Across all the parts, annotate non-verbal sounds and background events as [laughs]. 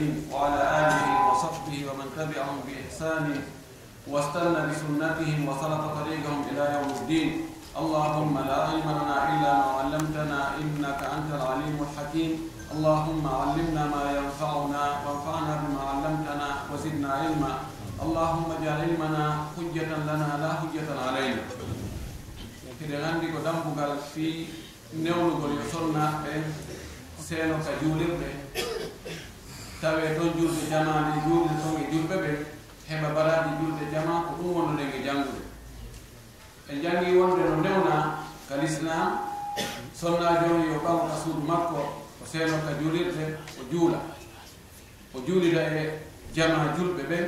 وسلم وعلى آله وصحبه ومن تبعهم بإحسان واستنى بسنتهم وسلك طريقهم إلى يوم الدين. اللهم لا علم لنا إلا ما علمتنا إنك أنت العليم الحكيم. اللهم علمنا ما ينفعنا وانفعنا بما علمتنا وزدنا علما. اللهم اجعل علمنا حجة لنا لا حجة علينا. Eɗen anndi ko dambugal fii newnugol yo solnaaɓe seeno ka juulirɓe tawe ɗon julɓe jamane julde ton e, e julɓe ɓe heɓa baraji julde jama ko ɗum wondude e janngude ɓe janngi wonde no ndewna ka l'islam sonna joni yo ɓaw ka suudu makko o seeno ka juulirde o juula. O juulida e jama julɓe ɓen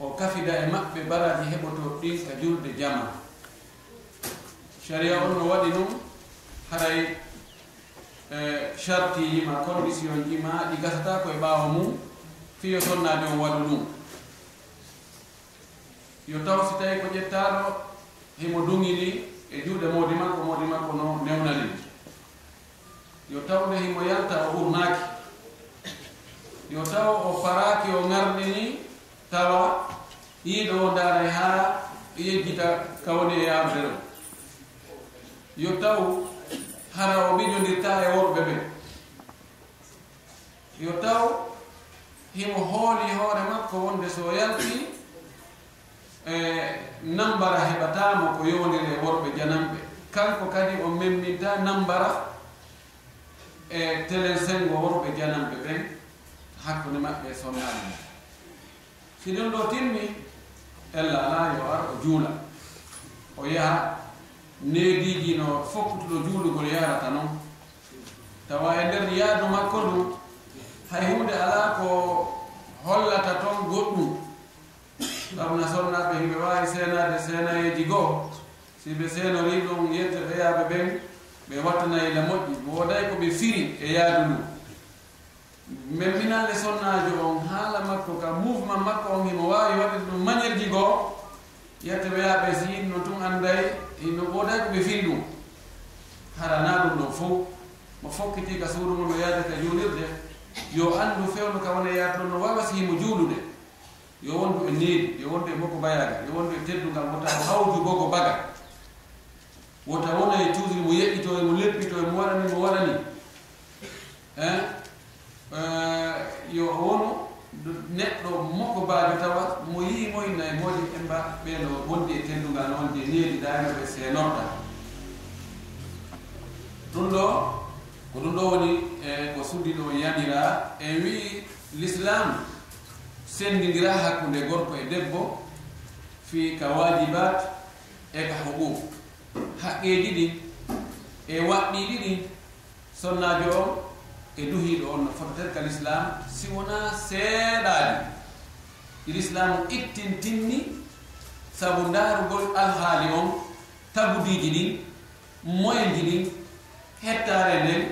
o kafida e maɓɓe baraji heɓoto ɗin ka julde jama. Sharia on no waɗi noon haray E, chartiji ma condition jima ɗi gasata koye ɓaawa mum fiyo sonnade on waɗu ɗum. Yo taw si tawi ko ƴettaɗo himo duŋini e juuɗe moodi makko moodi makko no newnani yo tawde himo yalta o ɓurnaaki. Yo taw o faraki o ŋarɗini tawa yiiɗo o daaray haa yejjita kawne e yaarde ɗo. Yo taw hana o mijodirta e worɓe ɓe. Yo taw himo hooli hoore makko wonde so yalti e nambara heɓatamo ko yowdiri e worɓe janamɓe. Kanko kadi o memminta nambara e telen sengo worɓe janamɓe ɓen hakkude maɓɓe e sonnaali si ɗum ɗo timmi ella ala yo ar o juula. O yaha neediji no fokkutuɗo juulugol yarata noon tawa e nder yaadu makko ɗum hay hunde ala ko hollata toon goɗɗum. Ngam nasornaɓe himɓe wawi seenade seenayeji goo si ɓe seenori ɗum yetteɓe yaaɓe ɓen ɓe wattanayila moƴƴi woday ko ɓe firi e yaadu ndu. Memminale sonnajo on haala makko ka mouvement makko on himo wawi waɗde ɗum manière ji goo yetteɓe yaaɓe e si yinno tun anday no ɓoɗaki ɓe fillu harana ɗum ɗon fof mo fokkitika suudu mum no yaadata juulirde. Yo anndu fewnu ka wona yaad ɗon no si himo juulude. Yo wondu e needi yo wondu e makko bayaga yo wondu e teddungal wota o hawju bogo baga wota wona e cuusri mo yeƴƴito e mo leppito e mo waɗani mo waɗani. E yo wono neɗɗo mokko baajo tawa mo yii moye nayi moodi emba ɓeeno wondi e tenndugal de needi daanoɓe seenorɗa. Ɗum ɗo ko ɗum ɗo woni e ko suddi ɗo yamira e wii l'islam sendidira hakkunde gorko e debbo fi ka wajibat e ka huquq haqqeji ɗi e waɗɗiiɗi ɗi sonnajo on e duhiiɗo on no fototata kal islam si wona seeɗaani l'islam ittintinni sabu ndaarugol alhaali on tagudiiji ɗin moyen ji ɗin hettaare nden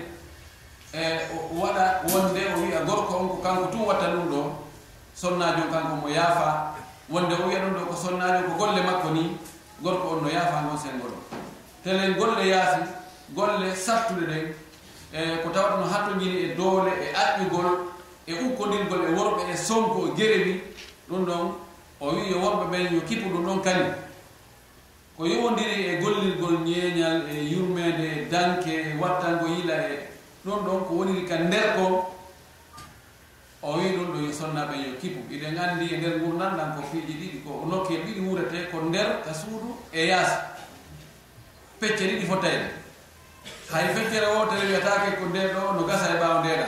e waɗa wonde o wiya gorko on ko kanko tun watta ɗum ɗo sonnajo kanko mo yaafa. Wonde o wiya ɗum ɗo ko sonnajo ko golle makko ni gorko on no yaafa ngon sengol. Telen golle yaasi golle sattude ɗen E ko tawata no hattojiri e doole e arƴugol e ukkodirgol e worɓe e sonko e gerewi. Ɗum ɗon o wi yo e worɓe ɓen yo kippu ɗum ɗon kani ko yowodiri e gollirgol ñeeñal e yurmede e danke e wattango yila e ɗum ɗon ko woniri ka nder kon o wi ɗum ɗo yo sonnaɓe yo kippu. Iɗen anndi e nder gurnanɗan ko fiiji ɗiɗi ko nokke ɗiɗi wurete ko nder ka suudu e yaasa pecce ɗiɗi fottayde hay feccere wotere wiyatake ko nde ɗo no gasa e ɓawa ndeɗa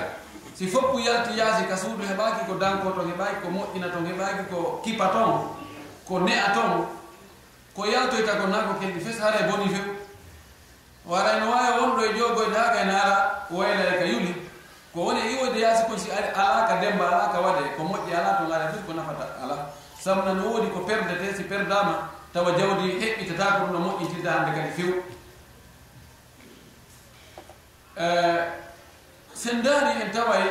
si foppu yalti yaasi ka suudu heɓaki ko danko to heɓaki ko moƴƴina to heɓaki ko kipa ton ko ne'a ton ko yaltoyta ko nako kelɗi fes hara e boni few. Waray no wawi wonɗo e jogoyde ha kay naara wayla e ka yuli ko woni e iwoyde yaasi kon si ala ka demba ala ka waɗe ko moƴƴi ala to gara e fes ko nafata ala samna no woodi ko perdete si perdama tawa jawdi heɓɓitata ko ɗum no moƴƴitirda hande kadi few. Eh, sen daari en taway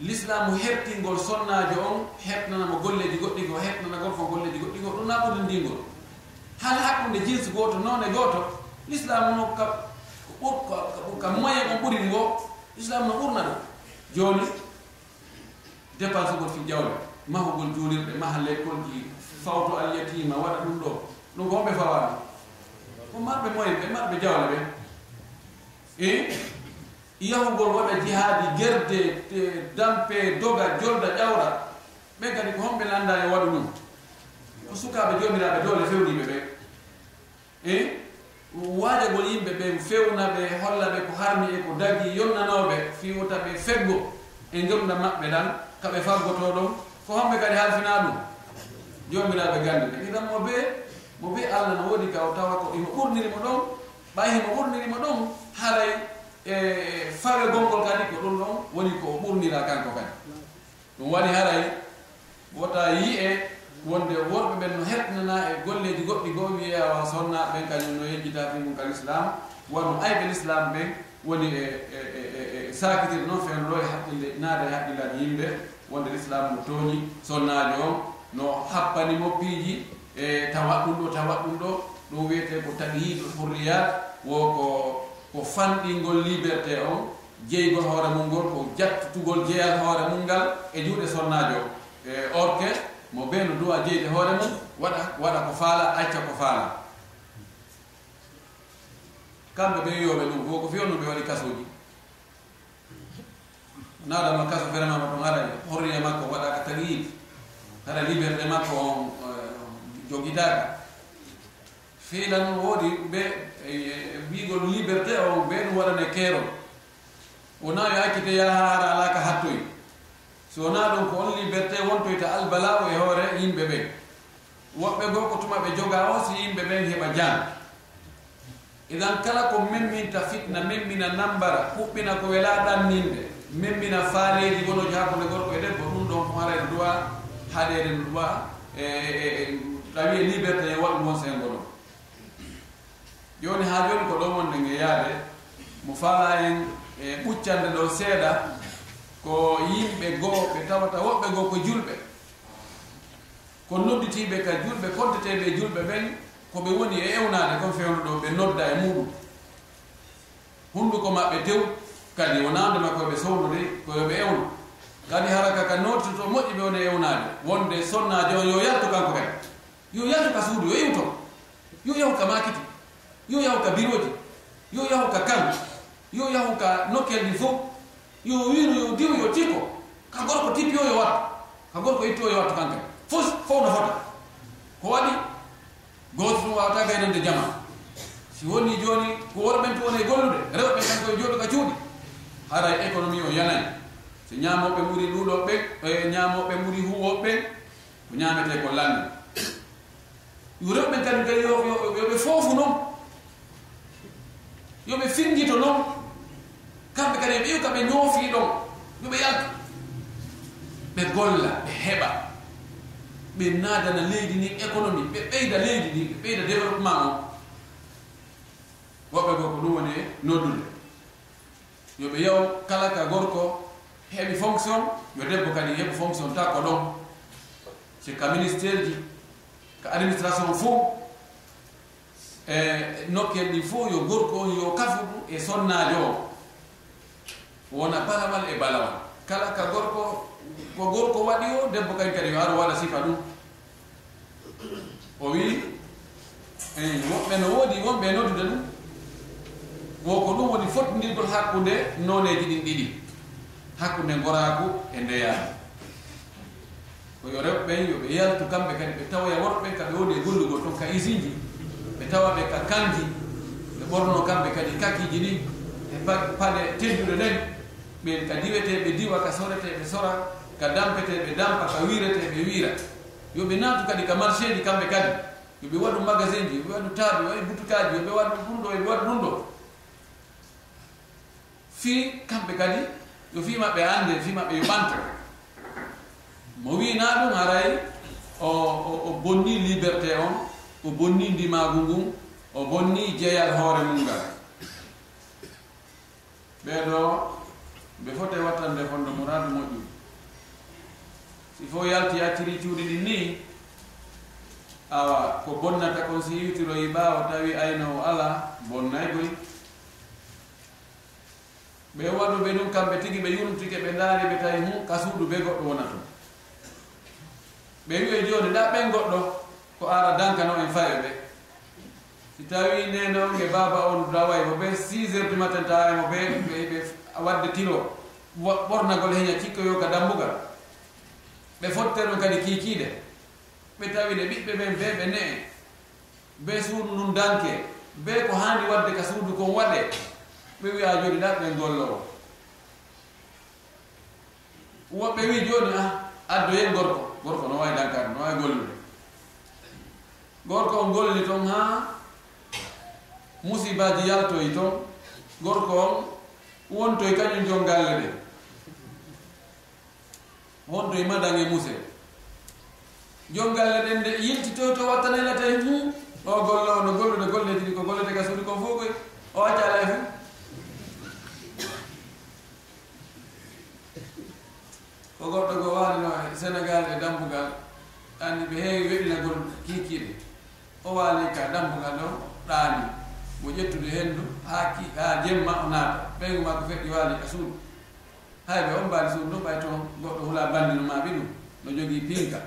l'islamu heɓtingol sonnajo on heɓnanamo golleji goɗɗi ko heɓnanagol fo golleji goɗɗi ko ɗum naɓude ndingol. Hal hakkude jinse goto noone goto l'islamu no ka ka moyen on ɓurin ngo l'islamu no ɓurna ɗum. Joni dépense gol fi jawle mahugol juulirɗe maha lekkolji fawto alyatima waɗa ɗum ɗo. Ɗum ko homɓe fawaɗo ko marɓe moyen ɓe marɓe jawle ɓe. I yahugol waɗa jihaadi gerde dampe doga jolda ƴawra ɓe kadi ko homɓe landa e waɗu ɗum. Ko sukaɓe jomiraɓe doole fewniɓe ɓe e waajagol yimɓe ɓe fewna ɓe holla ɓe ko harmi e ko dagi yonnanoɓe fiwota ɓe feggo e jomda maɓɓe tan kaɓe faggoto ɗon ko homɓe kadi halfina ɗum? Jomiraɓe gandi ɓe. Iɗanmo be mo be allah no woodi ka o tawa ko imo ɓurnirimo ɗon ɓay himo ɓurnirimo ɗon haray e fare gongol kadi ko ɗum ɗon woni ko ɓurnira kanko kadi. Ɗum waɗi haray wota yi wonde worɓe ɓen no heɗnana e golleji goɗɗi goo wiyawa sonnaɓe ɓen kañum no yejjita fimum kal islam wonno ayɓe l'islam ɓen woni e, e, e, e sakitir noon fen ɗo e haqqille naada e haqqillaji yimɓe wonde l'islam no tooñi sonnaji on no happani moppiiji e tawat ɗum ɗo tawat ɗum ɗo ɗum wiyete ko taɓiyidul hurriyat wo ko ko fanɗingol liberté on jeygol hoore mum ngol ko jattutugol jeeyal hoore mum ngal e juuɗe sonnajo e orke mo ɓe no duwa jeyde hoore mum waɗa waɗa ko faala acca ko faala. Kamɓe ɓe yoɓe ɗum fof ko fiyon ɓe waɗi kasuji naɗama kaso ferenama ton ara horriye makko waɗaka tariyid hara liberté makko on eh, joguidaka fiilan woodi ɓe E, e, e mbigol liberté o ɓe ɗum waɗane keerol wona yo hakkite yaha hara alaka hattoy so wona ɗon ko on liberté wontoyta albalaɓo e hoore yimɓe ɓe woɓɓe goo ko tuma ɓe joga o si yimɓe ɓen heɓa jan idan kala ko memminta fitna memmina nambara huɓɓina ko wela ɗanninde memmina faaleji gonoji hakkude gorko e debbo ɗum ɗon ko hara duwa haɗede no duwa e tawi e liberté e waɗum won sengo ɗon joni ha joni ko ɗo wonde nge yaade mo fala en e ɓuccande ɗo seeɗa ko yimɓe goo ɓe tawata woɓɓe goo ko julɓe. Ko nodditiɓe ka julɓe koddeteɓe julɓe ɓen koɓe woni e ewnade kon fewno ɗo ɓe nodda e muɗum. Hunduko maɓɓe tew kadi wonande makko e ɓe sownude koyoɓe ewno kadi haraka ka nottuto moƴƴi ɓe woni e ewnade wonde sonnajo on yo yaltu kanko kadi. Yo yaltu ka suudu yo iwto yo yahu ka makiti yo yahu ka biroji yo yahu ka kan yo yahu ka nokkel ɗi fof yo wino yo diw yo tiko ka gorko tippiyo yo wattu ka gorko ittiyo yo wattu kanka fof fof no fota ko waɗi goto ɗum wawata gaynande jama si woni joni ko worɓen to woni e gollude rewɓe tan koye jooɗo ka cuuɗi haray économie o yanani so ñamoɓe ɓuuri ɗuɗoɓe e ñamoɓe ɓuuri huwoɓe ko ñamete ko lande rewɓe kadi kadi yoɓe foofu noon yoɓe firjito noon kamɓe kadi ɓe ƴiwka ɓe ñoofi ɗon yoɓe yaltu ɓe golla ɓe heɓa. Ɓe naadana leydi ndi économie ɓe ɓeyda leydi ndi ɓe ɓeyda développement o woɓɓe go ko ɗum woni noddude. Yoɓe yaw kala ka gorko heɓi fonction yo debbo kadi heɓa fonction ta ko ɗon. Sikka ministére ji ka administration fof E nokkel ɗi fof yo gorko on yo kafuɗu e sonnaajo o. Wona balawal e balawal kala ka gorko ko gorko waɗi o debbo kañ kadi yo aro waɗa sifa ɗum. O wii eyi woɓɓe no woodi wonɓe noddude ɗum. Woko ɗum woni fottindirgol hakkunde nooneeji ɗin ɗiɗi. Hakkunde ngoraaku e ndeyaaku koyo rewɓe ɓen yoɓe yaltu kamɓe kadi ɓe tawoya worɓe kaɓe woni e gollugol ɗon ka usine ji ɓe tawaɓe ka kanki ɓe ɓorno kamɓe kadi kakiji ɗi e paɗe tedduɗe ɗen ɓen ka diweteɓe diwa ka soreteɓe sora. Ka dampeteɓe dampa ka wireteɓe wira. Yoɓe naatu kadi ka marché ji kamɓe kadi. Yoɓe waɗu magasin ji yoɓe waɗu taaɓe yoɓe waɗi boutique yoɓe waɗu ɗum ɗo yoɓe waɗu ɗum ɗo fi kamɓe kadi yo fi maɓɓe ande fi maɓɓe yo ɓanto mo wina ɗum haray o o bonni liberté on. o bonni ndimagu ngun o bonni jeeyal hoore mum ngal ɓeeɗo ɓe fote wattande honno muradu moƴƴu si fo yalti yacciri cuuɗi ɗin ni awa ko bonnata kon si yiwtiroyi ɓaawa tawi ayno o ala bonnay goy. Ɓe waɗuɓe ɗum kamɓe tigi ɓe yurtike ɓe ndaari ɓe tawi hum kasuuɗu be goɗɗo wona toon ɓe wiye jooni ɗa ɓen goɗɗo ko ara dankano en fayo ɓe si tawi nene on e baba on dawayi mo ɓe 6 heures du matin tawa mo ɓe ɓe wadde tiro ɓornagol heña cikkoyo ka dambugal ɓe fotter on kadi kiikiiɗe ɓe tawi ne ɓiɓɓe ɓen be ɓe ne'e. Be suudu ndun danke. Be ko handi wadde ka suudu kon waɗe ɓe wiya joni ɗa ɓen gollowo woɓɓe wi joni a ah, addoyen gorko. Gorko no wawi dankade no wawi gollude. gorko on golli toon ha. Musibaji yaltoyi toon gorko on wontoy kañum jon galle ɗe. Wontoye madan e muse. Jon galle ɗen nde yiltitoy to wattaneylata e mum. O golle o no gollude golletidi ko gollete ka suuɗi kon fof koy o accala e fo ko goɗɗo go waalino sénégal e, e dambugal andi ɓe heewi weɗinagol kiikiiɗe. o waali ka dammugal ɗo ɗaani. Mo ƴettude henndu haa ki haa jemma o naata. Ɓeygu ma ko feƴƴi waali ka e suudu. Hay ɓe on mbaali suudu ɗum ɓay toon goɗɗo hula banndino ma ɓi ɗum no jogii piinka.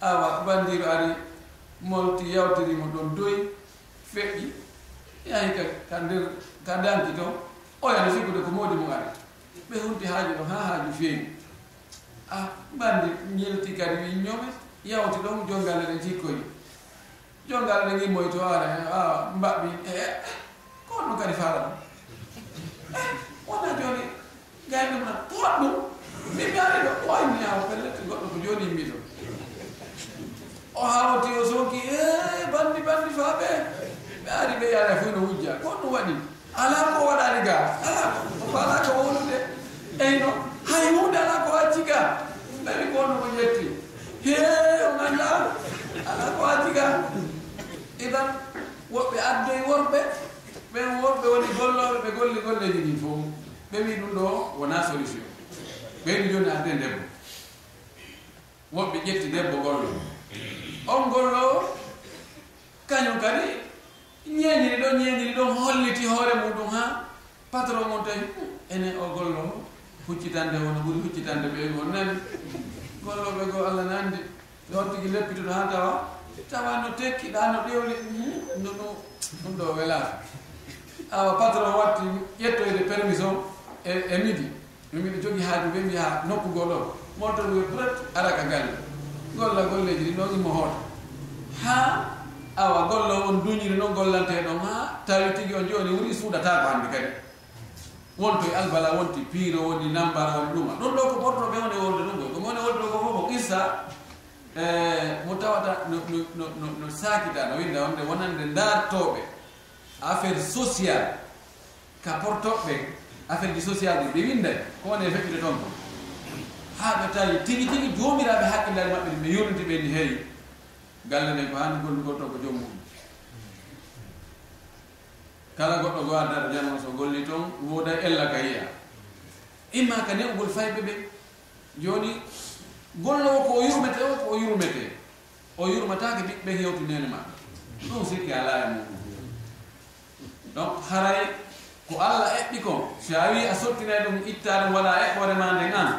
Awa banndiɗo ari molti yawtirimo ɗon doyi feƴƴi. Yahi ka ka nder ka danki to oyano sigude ko moodi mum ari. Ɓe hunti haaju ɗon haa haaju feewi. A banndi ñelti kadi wi ñome yawti ɗon jongalle ɗen cikkoyi joni ngal aɗa gimmoy to ara a mbaɓi e eh, eh, ko ɗum kadi faala ɗum e eh, wona joni gay ɗum nan poɗɗum mimmi ari ɗo ɓoyniyawo pellete goɗɗo ko joni yimmi ɗo o hawti o sonki e bandi bandi faaɓe ɓe ari ɓe yara fof no wujja ko ɗum waɗi. Ala ko waɗani ga ala o fala ko wolude eyno hay hunde ala ko acci ga ɓawi ko ono ko yetti he o ganda ala ko acci ga idan woɓɓe addoye worɓe ɓen worɓe woni golloɓe ɓe golli golleji ɗin fof ɓe wi ɗum ɗo wona solution. Ɓeyni joni adde debbo. Woɓɓe ƴetti debbo gollo. On gollo kañum kadi ñeñiri ɗon ñeñiri ɗon holliti hoore muɗum ha. Patron mon tawi hmm, ene o gollo huccitande wono no ɓuuri huccitande ɓe on nani golloɓe go allah nandi. Ɓe hottigi leppitoɗo ha tawa tawa no tekkiɗa no ɗewli no ɗum ɗum ɗo welaa awa patron watti ƴettoyde permission e e midi. Miɗo jogui haaju ɓe mbiya nokkugol ɗo moto wi bret ara ka galle golla golleji ɗi ɗon immo hoota ha awa gollo on duñiri noon gollante ɗon ha tawi tigui on joni wuri suuɗata ko hande kadi. Wonto e albala wonti piiro woni nambara woni ɗuma. Ɗum ɗo ko portoɓe wone wolde ɗum koy komi wone wolde ɗo ko fof ko qissa Eh, mo tawata no no no no sakita no winda wonde wonande dartoɓe affaire social ka portoɓe affaire ji social ɗi ɓe winday ko wone feƴƴude toon ko? Ha ɓe tawi tigi tigi jomiraɓe hakkillare maɓɓe ɓe yonnude ɓe ni heewi. Galle nde ko hande gollugol to ko joom muɗum kala goɗɗo go addata janmo so golli toon woda ella ka yiya. Imma ka neɓugol fayɓe ɓe joni golle o ko o yurmete o ko o yurmete. O yurmatake ɓiɓɓe hewtu nene maɓɓe ɗum sikki ala e muɗum donc haray ko allah eɓɓi ko si a wi a sottinay ɗum ittade wala eɓɓore ma nden an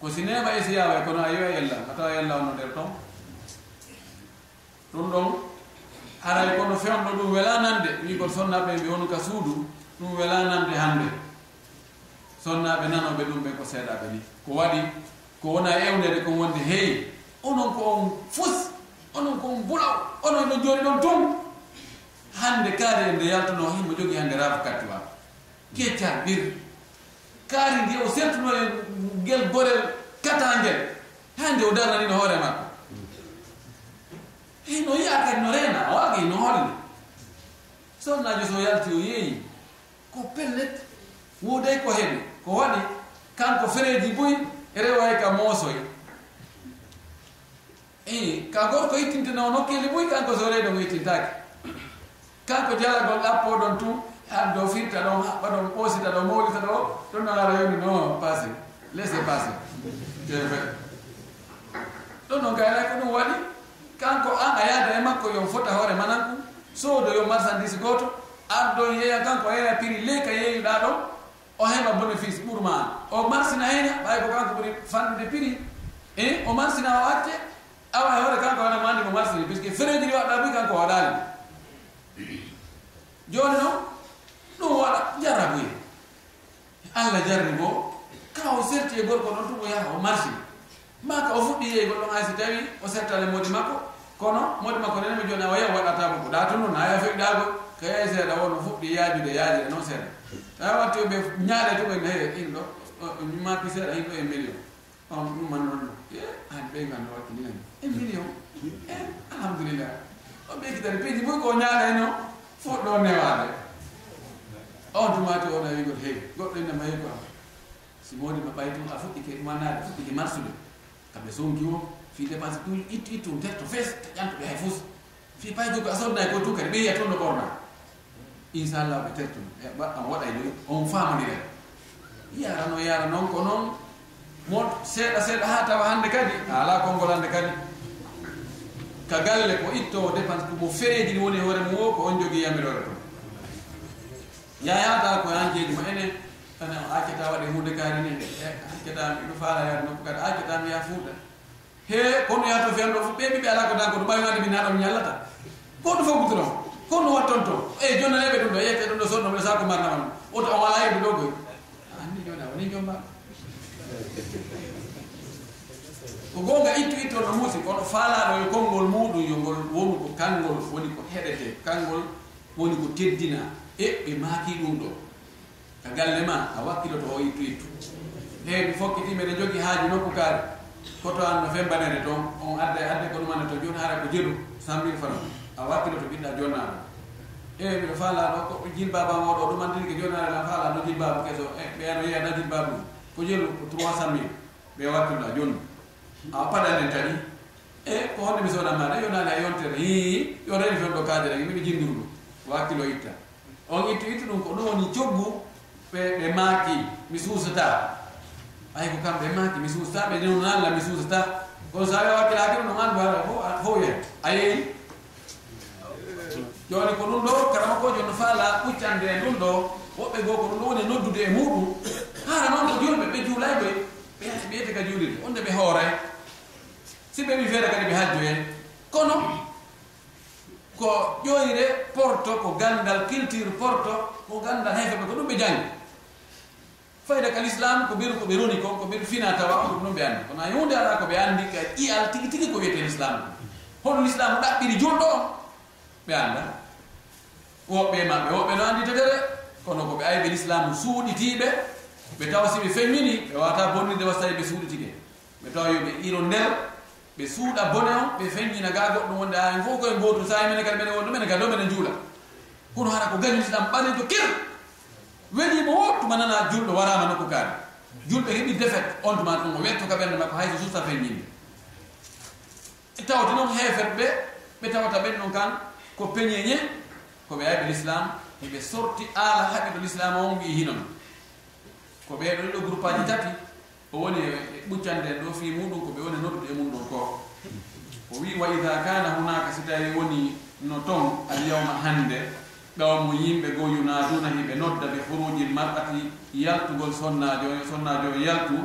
ko si neɓa e si yawa kono a yiwa yella a tawa yella ono nder ton. Ɗum ɗon haray kono fewɗo ɗum welanande wi koto sonnaɓe ɓe wonu ka suudu ɗum welanande hande sonnaɓe nanoɓe ɗum ɓe ko seeɗaɓe ni. Ko waɗi ko wona ewnede kon wonde heewi. Onon ko on fus onon ko on bulaw onon no jooni ɗon tum hande kaari nde yaltuno himmo jogui hande rafa kattiwa kecca ɓirri kaari ndi o sertuno e guel gorel kata ngel hannde o darnanino hoore makko. E no yiya kadi no reena o wagi no holle sonnajo so yalti o yeeyi ko pellet wuuday ko heɓi ko waɗi kanko fereeji boyi ere ka moosoy i ka gorko yittintinawo nokkeli muy kanko soreɗo mo yittintaki kanko jalagol ɗappo ɗon tum an do firta ɗon haɓɓa ɗon ɓoosita ɗo mawlita ɗo ɗon e non ara yoni non passé laissé passé ɗon noon gaynay ko ɗum waɗi kanko an a yaada e makko yon fota hoore manan ku soodo yo marchandise gooto an ɗon yeeya kanko yeeya piri ley ka yeeyuɗa ɗon o heɓa bénéfice ɓurma an o marsina heyna ɓay ko kanko ɓuri fanɗude piri e o marsina o acce awa e hoore kanko wana mo anndi mo marsini puisque fereji ɗi waɗɗa ɓuy kanko waɗali joni noon ɗum waɗa jarrabuye allah jarri bo ka o serti e gorko ɗon tumo yaha o marsi maka o fuɗɗi yeey goɗɗon hay so tawi o sertale modi makko kono modi makko nenemi joni awa o yaha ko ɗa to noon ha ya fewi tawi seeɗa wono fuɗɗi yaajude yaajire noon seeɗa. Tawi watti ɓe ñaaɗe to ɓen he in ɗo maki seeɗa in ɗo e million. On ɗum man noon e an ɓe ganda wakkililan e million? E alhamdulillah. O ɓe kitani piiji fof ko ñaaɗa no fuɗɗo newaade. On tumati oɗa wigol heewi. Goɗɗo innama heewi ko am. Si modi ma ɓay tum a fuɗɗi ke manade fuɗɗi ke marsude. Kamɓe sonki o fi dépense tuuji ittu ittu terto fees ƴantoɓe hay fos fi pay jogo a sodnay ko tukadi ɓeyiya toon no ɓorna. inchallah peut être am waɗay ɗum on famondiren yarano yara noon ko noon mo seeɗa seeɗa ha tawa hande kadi ala konngol hande kadi. Ka galle ko ittowo dépense ko mo feejini woni hoore mum o ko on jogui yamirore to yayata ko hankeji ma ene ana accata waɗe hunde kaari ni e, accatami ɗo faala yaade nokku kadi accatami ya fuuɗa. He kono yato ɗo fof ɓe ɓiɓe ala ko danko ɗo ɓaymade min haɗam ñallata. Goɗɗo fof gutoron ko no watton to? Eh, Eyi jonnaleɓe ɗum ɗo yeyte ɗum ɗo sonno mbiɗa sako marnama ɗum. Oto on ala yeɓe ɗo koy? Ah, joni a woni jom ko gonga ittu itto no muusi kono faalaɗo e konngol muɗum yo ngol wonu ko kanngol woni ko heɗete kanngol woni ko teddina. E ɓe maaki ɗum ɗo. Ka galle ma a wakkiloto o ittu ittu. Heewi fokkiti mbeɗa jogui haaji nokku kaari. Koto an no fembanede toon on adda adde ko ɗumane to joni hara ko jeɗu cent mille franc a wakkiloto ɓiɗɗa jonnaɗo Eh, eyi mbiɗo faalano ko jilbaba moɗo ɗumandiri ko joni arana faalano jilbabu keso e eh, ɓeyano yeyana jilbabu ko jelu ko trois cent mille. Ɓe wakkilɗa joni a paɗanen taɗi e eh, ko honde mi sowna maɗa yonani a yontere. Hi yo reni fen ɗo kadere miɓe ɗum wakkilo itta. On ittu ittu ɗum ko ɗum woni coggu ɓe ɓe maaki mi suusata. Ay ko kamɓe maaki mi suusata ɓe nonalla mi suusata. Kono so awi wakkilaki ɗum ɗum andu haɗa fo fo yen a yeeyi joni ko ɗum ɗo karama kojo no faala ɓuccande e ɗum ɗo woɓɓe goo ko ɗum ɗo woni e noddude e muɗum. Hara noon ko julɓe ɓe juulay ɓe ɓe ɓeyete ka juulide onde ɓe hooray si ɓe wi feere kadi ɓe hajjo hen kono ko ƴoyre porto ko gandal culture porto ko gandal hefeɓe ko ɗum ɓe jangi fayda ka l'islam ko ɓeru ko ɓe roni ko ko ɓeru fina tawa ko ɗum ɗum ɓe andi kono hunde ala ko ɓe andi ka ƴiyal tigi tigi ko wiyete l'islam. Hono l'islam ɗaɓɓiri julɗo o ɓe annda. Woɓɓe maɓɓe woɓɓe no anndi tetere kono ko ɓe ayi ɓe l'islamu suuɗitiiɓe ɓe tawa si ɓe femmini ɓe wawata bonninde was tawi ɓe suuɗitike. Ɓe tawa yoɓe iro nder ɓe suuɗa bone on ɓe feññina ga goɗɗum wonde aen fof koye gootu sa mene kadi mene wonɗo mene kadi ɗo mene juula kono hara ko gañu l'islam ɓalejo kir welimo wottuma nana julɗo warama nokku kaari julɓe heɓi defet on tuma ɗum o wetto ka ɓernde makko hayso susta feññinde e tawti noon heefet ɓe ɓe tawata ɓen ɗon kan ko peñeñe ko ɓe yaɓe l'islam eɓe sorti ala haqiɗo l'islam on wi hinon ko ɓeɗon ɗo groupe aji tati o woni e ɓuccanden ɗo fi muɗum ko ɓe woni e noddude e mum ɗo ko. O wi wa ida kana hunaka si tawi woni no ton alyawma hande ɓawmo yimɓe goo yunaduna hiɓe nodda ɓe furuji mar'ati yaltugol sonnajo sonnajo o e yaltu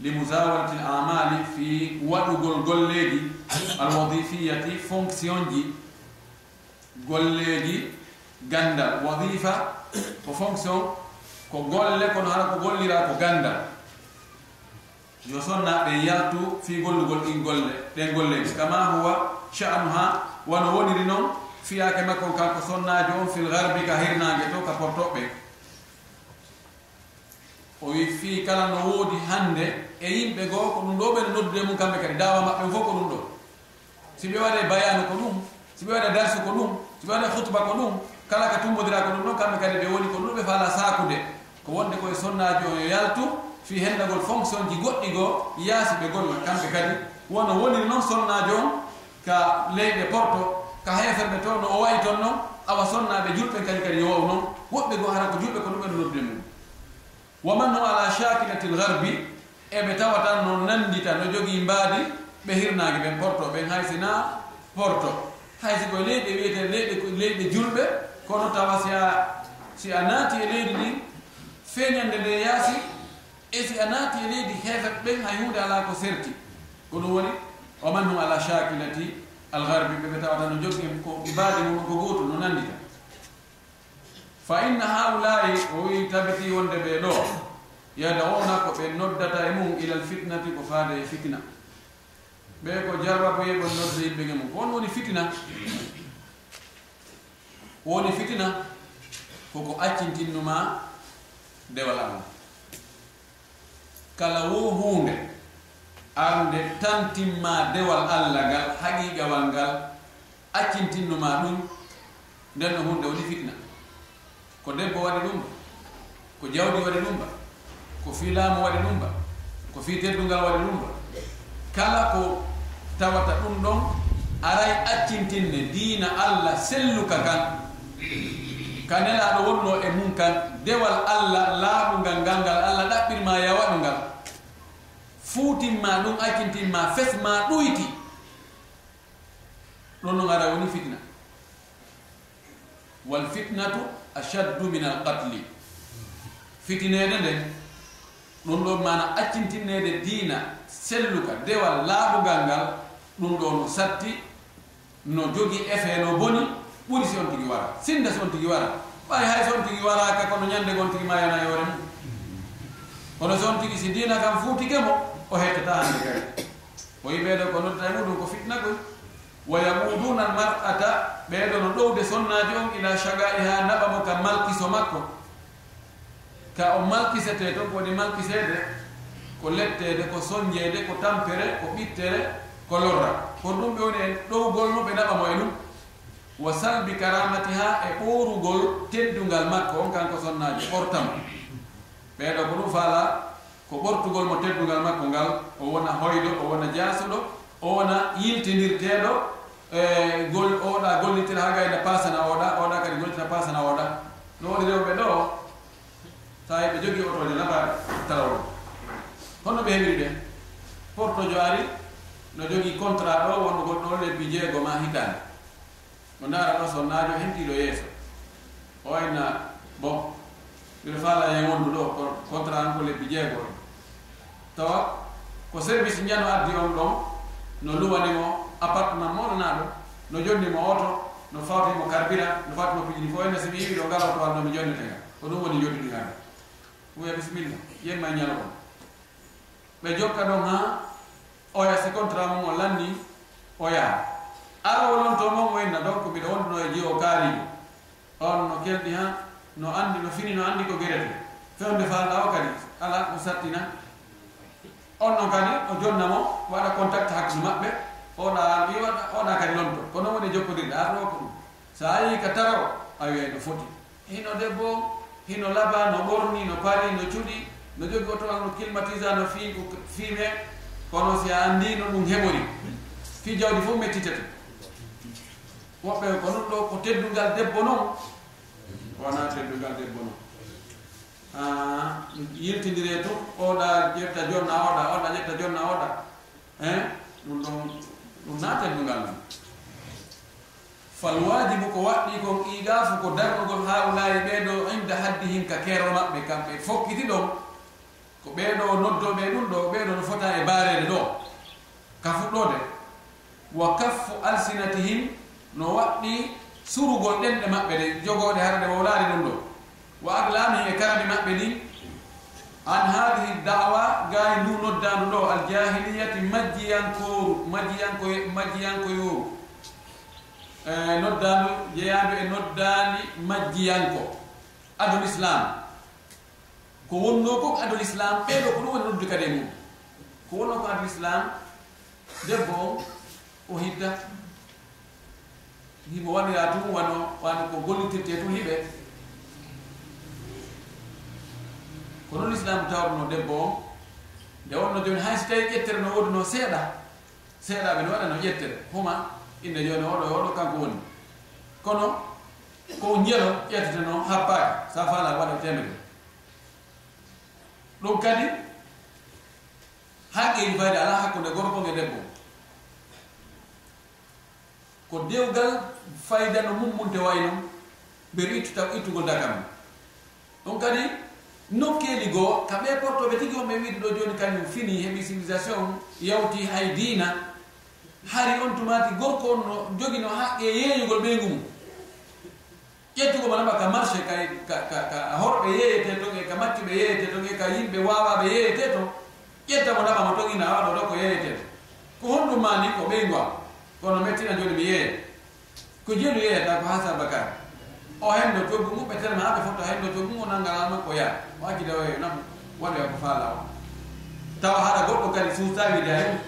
li musawalati l amali fi waɗugol golleji alwadifiyati fonction ji golleeji ganndal wadifa ko fonction ko golle kono hara ko gollira ko ganndal yo sonnaɓe yaltu fi gollugol ɗin golle ɗen golleji kama huwa sha'nu ha wono woniri noon fiyake makko kanko sonnajo on fil garbi ka hirnage to ka portoɓɓe o wi fi kala no woodi hannde e yimɓe goo ko ɗum ɗo ɓene noddude mum kamɓe kadi dawa maɓɓe fof ko ɗum ɗo. Si ɓe waɗe bayanu ko ɗum si ɓe waɗe darsu ko ɗum ɓe waɗa hutba ko ɗum kala ka tumbodira ko ɗum ɗon kamɓe kadi ɓe woni ko ɗum ɓe faala sakude ko wonde koye sonnaji o yo yaltu fi hendagol fonction ji goɗɗi goo yaasi ɓe golla kamɓe kadi wono woniri noon sonnajo on ka leyɗe porto ka heferɓe to no o wayi toon noon awa sonnaɓe julɓe kadi kadi yowow noon woɓɓe goo hara ko julɓe ko ɗum ɓe noddude mum waman no ala shakinatil garbi eɓe tawatan no nandita no jogii mbaadi ɓe hirnaaki ɓen porto ɓen haysina porto. haysi koye leyɗe wiyete leyɗe leyɗe julɓe kono tawa si a si a naati e leydi ndin feeñande nde yaasi e si a naati e leydi heefat ɓen hay hunde ala ko serti. Ko ɗum woni o man hum ala shakilati algarbi ɓeɓe tawata no jogi ko ibaade mum ko gootu no nanndita fa inna haulayi o wi tabiti wonde ɓe ɗo yada yadawona ko ɓe noddata e mum ilal fitnati ko faade e fitna. ɓe ko jarraboye ɓon nodde yimɓe ge mum on woni fitina? Woni fitina? Koko accintinnuma dewal allah. Kala wo hunde arde tantinma dewal allah ngal haqiqawal ngal accintinnuma ɗum nden no hunde woni fitna ko debbo waɗi ɗumba ko jawdi waɗi ɗumba ko fi waɗi ɗumba ko fi teddungal waɗi ɗumba kala ko tawata ɗum ɗon aray accintinne diina allah selluka kan. Kanelaɗo wonno e mum kan dewal allah laaɓungal ngal ngal allah ɗaɓɓirma yawaɗu ngal fuutinma ɗum accintinma fesma ɗuyti. Ɗon non ara woni fitna. Wal fitnatu ashaddu min al qatli. Fitinede nden ɗum ɗon mana accintinede diina selluka dewal laaɓugal ngal ɗum ɗo no satti no jogi effet no boni ɓuri si on tigi wara. Sinda si on tigi wara. Ɓay hay so on tigi waraka kono ñande gon tigi mayana e yoore mum kono so on tigi si dina kam fuutige mo o hettata hande kay. O yi ɓeeɗo ko nodda e muɗum ko fitna koy. Wa yamuduna al mar'ata ɓeeɗo no ɗowde sonnaji on ila chagaiha naɓa mo ka malkiso makko. Ka o malkisete ton ko waɗi malkisede ko lettede ko soñjede ko tampere ko ɓittere ko lorra. Kono ɗum ɓe woni e ɗowgol no ɓe naɓamo e ɗum. Wa salbi karamati ha e ɓorugol teddungal makko on kanko sonnaji ɓortamo ɓeeɗo ko ɗum faala ko ɓortugol mo teddungal makko ngal o wona hoyɗo o wona jasuɗo o wona yiltidirteɗo e gol oɗa gollitira ha gayna pasana oɗa oɗa kadi gollitira pasana oɗa no woni rewɓe ɗo sa yiɓe jogui otoje laɓa tarawɗo holno ɓe heɓiri ɓe portojo ari no jogii contrat ɗo wonno goɗɗo o lebbi jeego ma hitande. Mo ndaara ɗo sonnajo hentiɗo yeeso. O wayna bon mbiɗa faala e wondu ɗo contrat an ko lebbi jeego tawa ko service ñano addi on ɗon no luwanimo appartement moɗonaɗo no jonnimo oto no fawtimo carburant no fawtimo pijini. Fof ene somi yiɓi ɗo ngala to walno mi jonnete ko ɗum woni joddiɗi hande wiya bisimilla yemma ñalo on ɓe jokka ɗon ha oya si contrat mum o lanni o yaha ara wolon to mon wayna donc mbiɗa wonduno e jeewo kaarijo on no kelɗi ha no andi no fini no andi ko gerete. Fewde falɗa o kadi ala o sattina. On noon kadi o jonnamo waɗa contact hakkude maɓɓe. Oɗa wi waɗa oɗa kadi lonto kono woni e jokkodirɗe arɗo ko ɗum. So a yi ka tara o a wiyay no foti. Hino debbo hino laba no ɓorni no pari no cuuɗi no jogi o no climatisa no fi fime kono si a anndi no ɗum heɓori. Fi jawdi fof mettitete woɓɓe ko noon ɗo ko teddungal debbo noon. Wona teddungal debbo noon. Yiltidire to oɗa ƴetta jonna oɗa oɗa ƴetta jonna oɗa e ɗum ɗon ɗum na teddungal mum falwajibu ko waɗɗi kon qigafu ko darnugol ha ulayi ɓeɗo haddi hin ka keero maɓɓe kamɓe. Fokkiti ɗon ko ɓeeɗo noddoɓe ɗum ɗo ɓeeɗo no fota e baarede ɗo. Ka fuɗɗode wa kaffu alsinatihim no waɗɗi surugol ɗenɗe maɓɓe ɗe jogoɗe harde wowlaari ɗum ɗo. Wa aglamihim e karami maɓɓe ɗi an hadihi dawa gaay ndu noddandu ɗo aljahiliyati majjiyankoru majjiyanko majjiyankoyoru eh, noddandu jeyandu e noddani majjiyanko. Adul islam ko wonno ko ko adol islam ɓeɗo ko ɗum woni noddu kadi e mum. Ko wonno ko adol islam debbo o o hidda. Himo waɗira tum wano wano ko gollitirte tum hiɓe. Ko noon islam tawruno debbo o nde wonno joni hay so tawi ƴettere no woduno seeɗa seeɗaɓe no waɗa no ƴettere. Huma inde joni oɗo oɗo kanko woni. Kono ko njelo ƴettete no habbaka sa fala waɗa temede ɗum kadi haqqe fayde ala hakkude gorko nge debbo. Ko dewgal fayda no mummunte wayno mbeɗo ittuta ittugol dagam ɗum kadi nokkeli goo kamɓe portoɓe tigi on ɓe wiide ɗo joni kañum fini heɓi civilisation yawti hay diina hari on tumati gorko on no jogino haqqe yeeyugol ɓeygu mum. ƴettugo manaba ka marché ka ka horɓe yeyete ton e ka mattiɓe yeyete ton e ka yimɓe wawaɓe yeyete to ƴetta mo naɓamo ton ina waɗo ɗo ko yeyete to. Ko honɗum ma ni ko ɓeygo am kono mettina joni mi yeeya. Ko jeelu yeeyata ko hasan bakar o hendo coggu mum ɓe tenma aɓe fotto hendo coggu mum o nanngalano ko yaa o hakkide o nam waɗoya ko faala o. Tawa haɗa goɗɗo kadi suustawide hen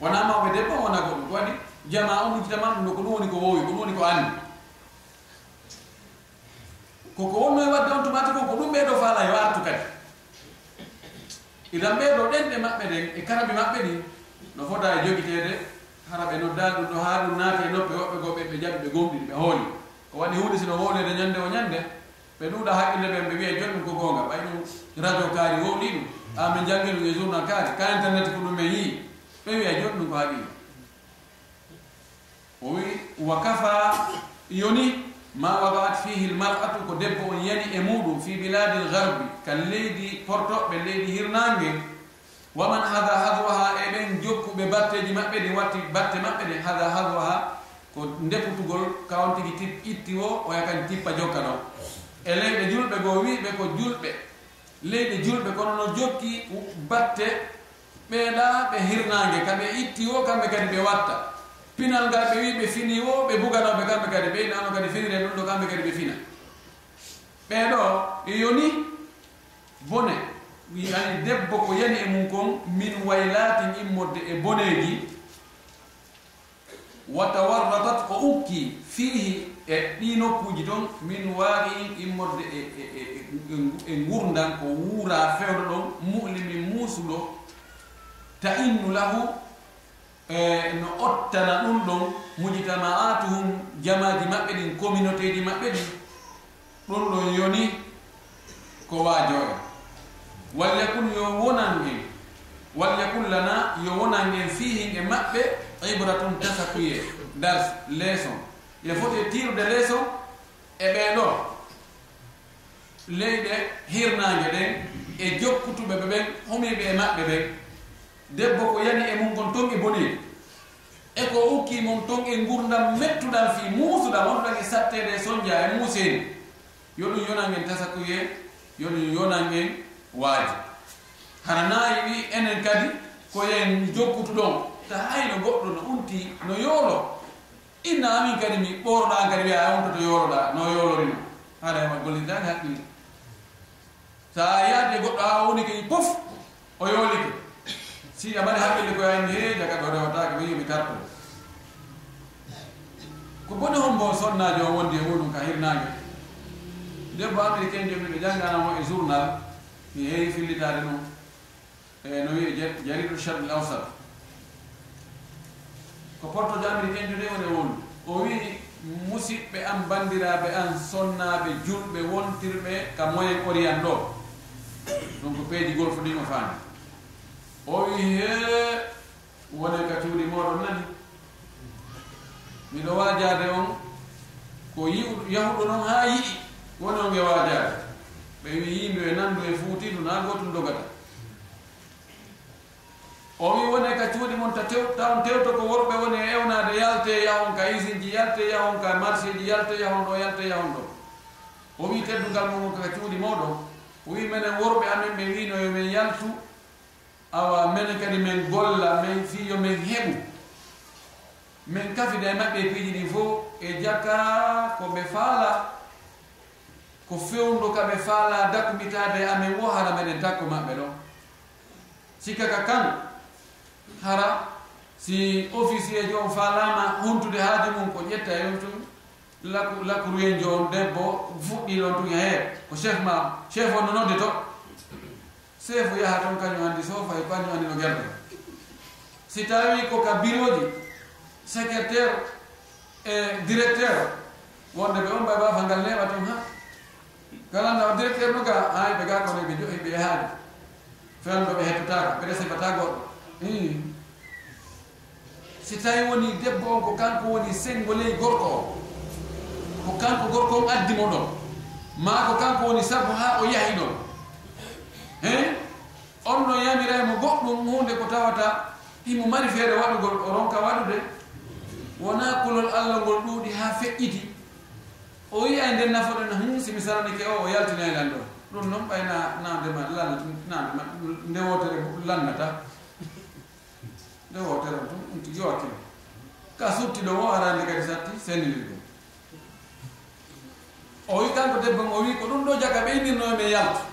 wona mawɓe debbo wona goɗɗum ko waɗi. Jama o mujjitama ɗum no ko ɗum woni ko wowi ko ɗum woni ko anndi. koko wonno e wadde on tumati ko ko ɗum ɓeeɗo faala yo artu kadi. Idan ɓeeɗo ɗenɗe maɓɓe ɗen e karaɓe maɓɓe ɗi no foda e jogiteede hara ɓe noddaani ɗum ɗo haa ɗum naati e noppe woɓɓe goo ɓe ɓe jaɓi ɓe gomɗiɗi ɓe hooli. Ko waɗi huunde sino hoolede ñannde o ñannde ɓe ɗuuɗa haqqille ɓen ɓe wiya joni ɗum ko goonga. Ɓay ɗum radio kaari wowɗi ɗum a min jangi ɗum e journal kaari. Ka internet ko ɗum ɓe yii ɓe wiya joni ɗum ko haqqille o wi wa kafa yoni ma wagaat fihi lmar'atu ko debbo on yani e muɗum fi biladi lgarbi kan leydi portoɓɓe leydi hirnange waman hada hadwaha e ɓen jokkuɓe batteji maɓɓe ɗi watti batte maɓɓe ɗe hada hadwaha ko ndeputugol kawon tigi itti o o yakan tippa jokka ɗo. E leyɗe julɓe goo wiɓe ko julɓe. Leyɗe julɓe kono no jokki batte ɓeeɗa ɓe hirnange kamɓe itti o kamɓe kadi ɓe watta. pinal ngal ɓe wi ɓe fini o ɓe buganoɓe kamɓe kadi ɓe inano kadi finire ɗum ɗo kamɓe kadi ɓe fina. Ɓeɗo yoni bone ani debbo ko yani e mum kon min waylatin immodde e boneji wa tawarratat ko ukki fihi e ɗi nokkuji toon min waaqiin immorde e, e, e, e gurdan ko wuura fewɗo ɗon mulimin muusuɗo ta innu lahu E, no ottana ɗum ɗon mujitama atuhum jamaji maɓɓe ɗin communauté ji maɓɓe ɗin ɗum ɗon yoni ko waajoe walla kun yo wonan en walyakun lana yo wonan en fihin e maɓɓe ibratum tasakuye dars leçon e foti tirude leçon e, e ɓeeɗo leyɗe hirnage ɗen e jokkutuɓe ɓe ɓen homiɓe e maɓɓe ɓen. debbo ko yani e mum kon ton e boneede e ko ukki mon ton e gurdam mettuɗam fi muusuɗam onɗan e sattede soñdia e muuseni yo ɗum yonan en tasakuye yo ɗum yonan en waaji. Hana nayi wi enen kadi ko yen jokkutu ɗon ta hayno goɗɗo no unti no yoolo inna amin kadi mi ɓoroɗa kadi wiya wonto to yooloɗa no yoolorino haɗa hema gollitaki haqqille. Sa yaade goɗɗo ha woni kadi pof o yoolike. si a mbaɗi haqqille koye anndi he jaga ɗo rewatake wi yomi tarto. Ko boni hombo sonnajo o wondi e muɗum ka hirnage debbo américain jomi ɓe jangganamo e journal mi heewi fillitade ɗum e no wiye jaridu chadl awsat. Ko portojo américain jo nde woni e wondu. O wii musidɓe an bandiraɓe an sonnaɓe julɓe wontirɓe ka moyen orient ɗo donc peeji golfo ɗin o faani o wi he wone ka cuuɗi moɗon nani. Miɗo wajade on ko yahuɗo noon ha yiɗi woni on e wajade. Ɓe wi yimɓe e nandu e fuutidu na gotum dogata. O wi wone ka cuuɗi mon ta tew tawon tewto ko worɓe woni e ewnade yalte yahon ka usine ji yalte yahon ka marché ji yalte yahon ɗo yalte yahon ɗo. O wi teddugal mon ka cuuɗi moɗon o wi minen worɓe amen ɓe wino yomin e yaltu awa mene kadi min golla min fiyo min heɓu min kafida e maɓɓe piiji ɗi fof e jakka ko ɓe faala ko fewndo ka ɓe faala dakkumitade amin wo hara meɗen takko maɓɓe ɗon sikkaka kan hara si officier jo on falama hontude haaji mum ko ƴetta e yon tun lakruyen jo on debbo fuɗɗi ɗon tun he ko chef ma chef o no nodde to. sefu yaha toon kañum andi so e kañum andi no gerde si tawi ko ka bureau secrétaire e directeur wonde ɓe on mbay wafa ngal neɓa toon ha kalanda directeur no ga hay ɓe ga kone ɓe joyi ɓe yahaade fewnɗo ɓe hettotaka ɓe sefata goɗɗo. Si tawi woni debbo on ko kanko woni sengo ley gorko o ko kanko gorko on addimo ɗon ma ko kanko woni sabu ha o yahi ɗon he on no yamiraymo goɗɗum hunde ko tawata imo mari feere waɗugol o ronka waɗude. Wona kulol allah ngol ɗuuɗi ha feƴƴiti. O wiya nden nafoɗen hum simi saranike o o yaltinayi e lan ɗo ɗum noon ɓayna nandema nandema nde wotere lannata. Nde wotere tum ɗum tigi wakkilo ka suttiɗo o arande kadi satti sennidir ɗum o wi kanko debbo o wi ko ɗum ɗo jaga ɓeynirnomi e yaltu.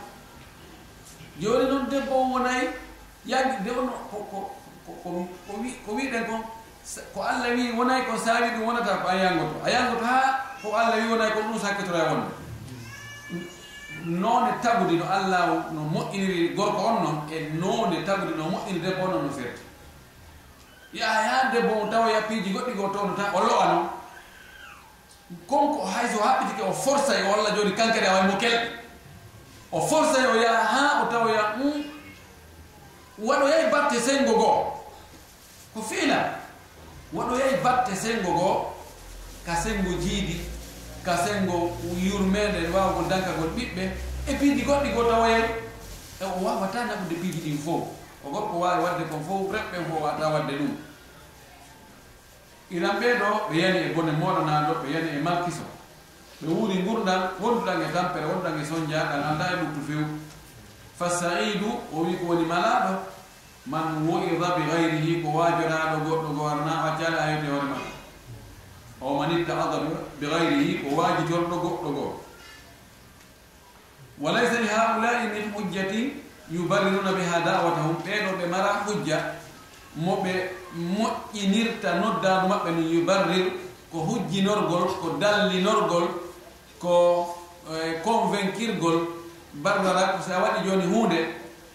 joni noon debbo o wonayi yaggi de on ko ko wiɗen kon ko allah wi wonayi ko saawi ɗum wonata ko an yangoto a yangoto ha ko allah wi wonayi ko ɗum sakkitora wonde. Noone tagudi no allah no moƴƴiniri gorko on noon e noone tagudi no moƴƴini debbo on noon no firti yaha yahan debbo on tawa yappiiji goɗɗi go towno ta o lowa noon konko hayso haɓɓitike o forsa o allah joni kankadi a waymo kelɗe o forsay o yaha ha o tawoya hmm. waɗoyay batte sengo goo ko fiina waɗoyay batte sengo goo ka sengo jiidi ka sengo yurmede wawgol dankagol ɓiɓɓe. E piiji goɗɗi go tawoyay e o wawata naɓude piiji ɗin fof o gorko wawi wadde kon fof reɓɓen fof wata wadde ɗum. Ilan ɓeɗo ɓe yani e bone moɗonaɗo ɓe yani e malkiso. ɓe wuuri gurɗan wonduɗan e tampere wonduɗan e soñjaɗan anda e ɓuttu few fa saidu o wi ko woni malaɗo man wo'irda bi gayrihi ko wajoraɗo goɗɗo gowarna waccala ayode hoore maɗa o man ittaada bi gayrihi ko wajitorɗo goɗɗo goo walaysa li haulai min hujjati yubariruna biha dawatahum. Ɓeɗo ɓe mara hujja moɓe moƴƴinirta noddaadu maɓɓe no yubarrir ko hujjinorgol ko dallinorgol ko eh, convainquirgol barbara ko sa waɗi joni hunde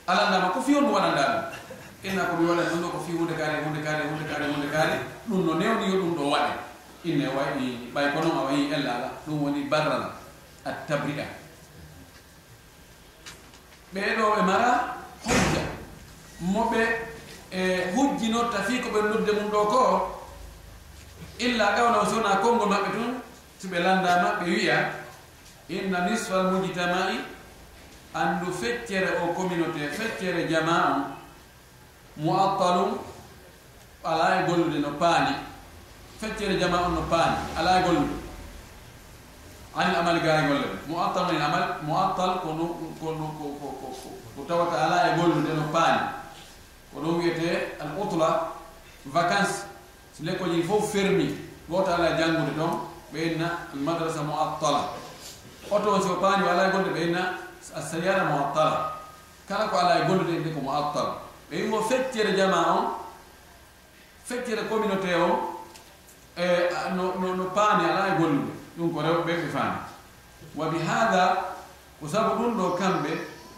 alandama ko fiwon ɗum waɗanda ɗum inna ko mi waɗa ɗum ɗo ko fi hunde kaari hunde kaari hunde kaari hunde kaari. Ɗum no newni yo ɗum ɗo waɗe. Inne wayi ɓay ko noon a wayi ellala ɗum woni barrana attabria ɓeɗo ɓe mara hujja. Moɓe e hujjinotta fi ko ɓe nodde mum ɗo ko illa gawna sowna konngol maɓɓe tun so ɓe landama ɓe wiya inna nisfal mujtama'i andu feccere o communauté feccere jama o muattalum ala e gollude no paani feccere jama on no paani ala e gollude. Ani amal gaari e golle ɗe muattal en amal muattal kono kono ko no ko tawata ala e gollude no paani. Ko ɗum wiyete al utla vacance so lekkoji fof fermi wota ala e janngude ɗon ɓe inna almadrasa muattala. Oto so paani ala gonde ɓe inna assayara muattala. Kala ko alaa gondude nde ko muattal ɓe yimo feccere jama on feccere communauté o e no no paani alaa gollude ɗum. Ko rewɓe ɓe faani. Wa bi hada ko sabu ɗum ɗo kamɓe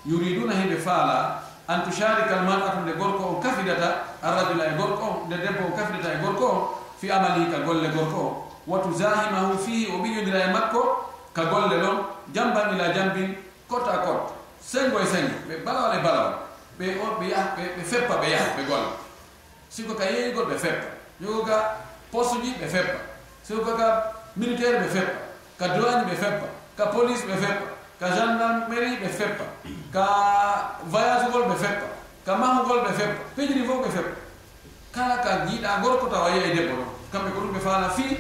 yuriduna heɓe faala an tusharika almar'atu nde gorko on kafidata arrajula e gorko on nde debbo on kafidata e gorko on fi amalihi ka golle gorko o wa tuzahimahu fihi o ɓiƴodira e makko ka golle ɗon jamban ila jambin cote à cote sengo e sengo ɓe balawal e balawal ɓe ɓe yaha ɓe feppa ɓe yaha ɓe golla. Siko ka yeygol ɓe feppa. Yogo ka poste ji ɓe feppa. Siko ka militaire ɓe feppa. Ka douane ɓe feppa. Ka police ɓe feppa. Ka gendarmerie ɓe feppa. Ka voyage gol ɓe feppa. Ka mahugol ɓe feppa. Pejiri fof ɓe feppa. Kala ka jiiɗa gorko tawa yeyi debbo ɗon. kamɓe ko ɗum ɓe faala fii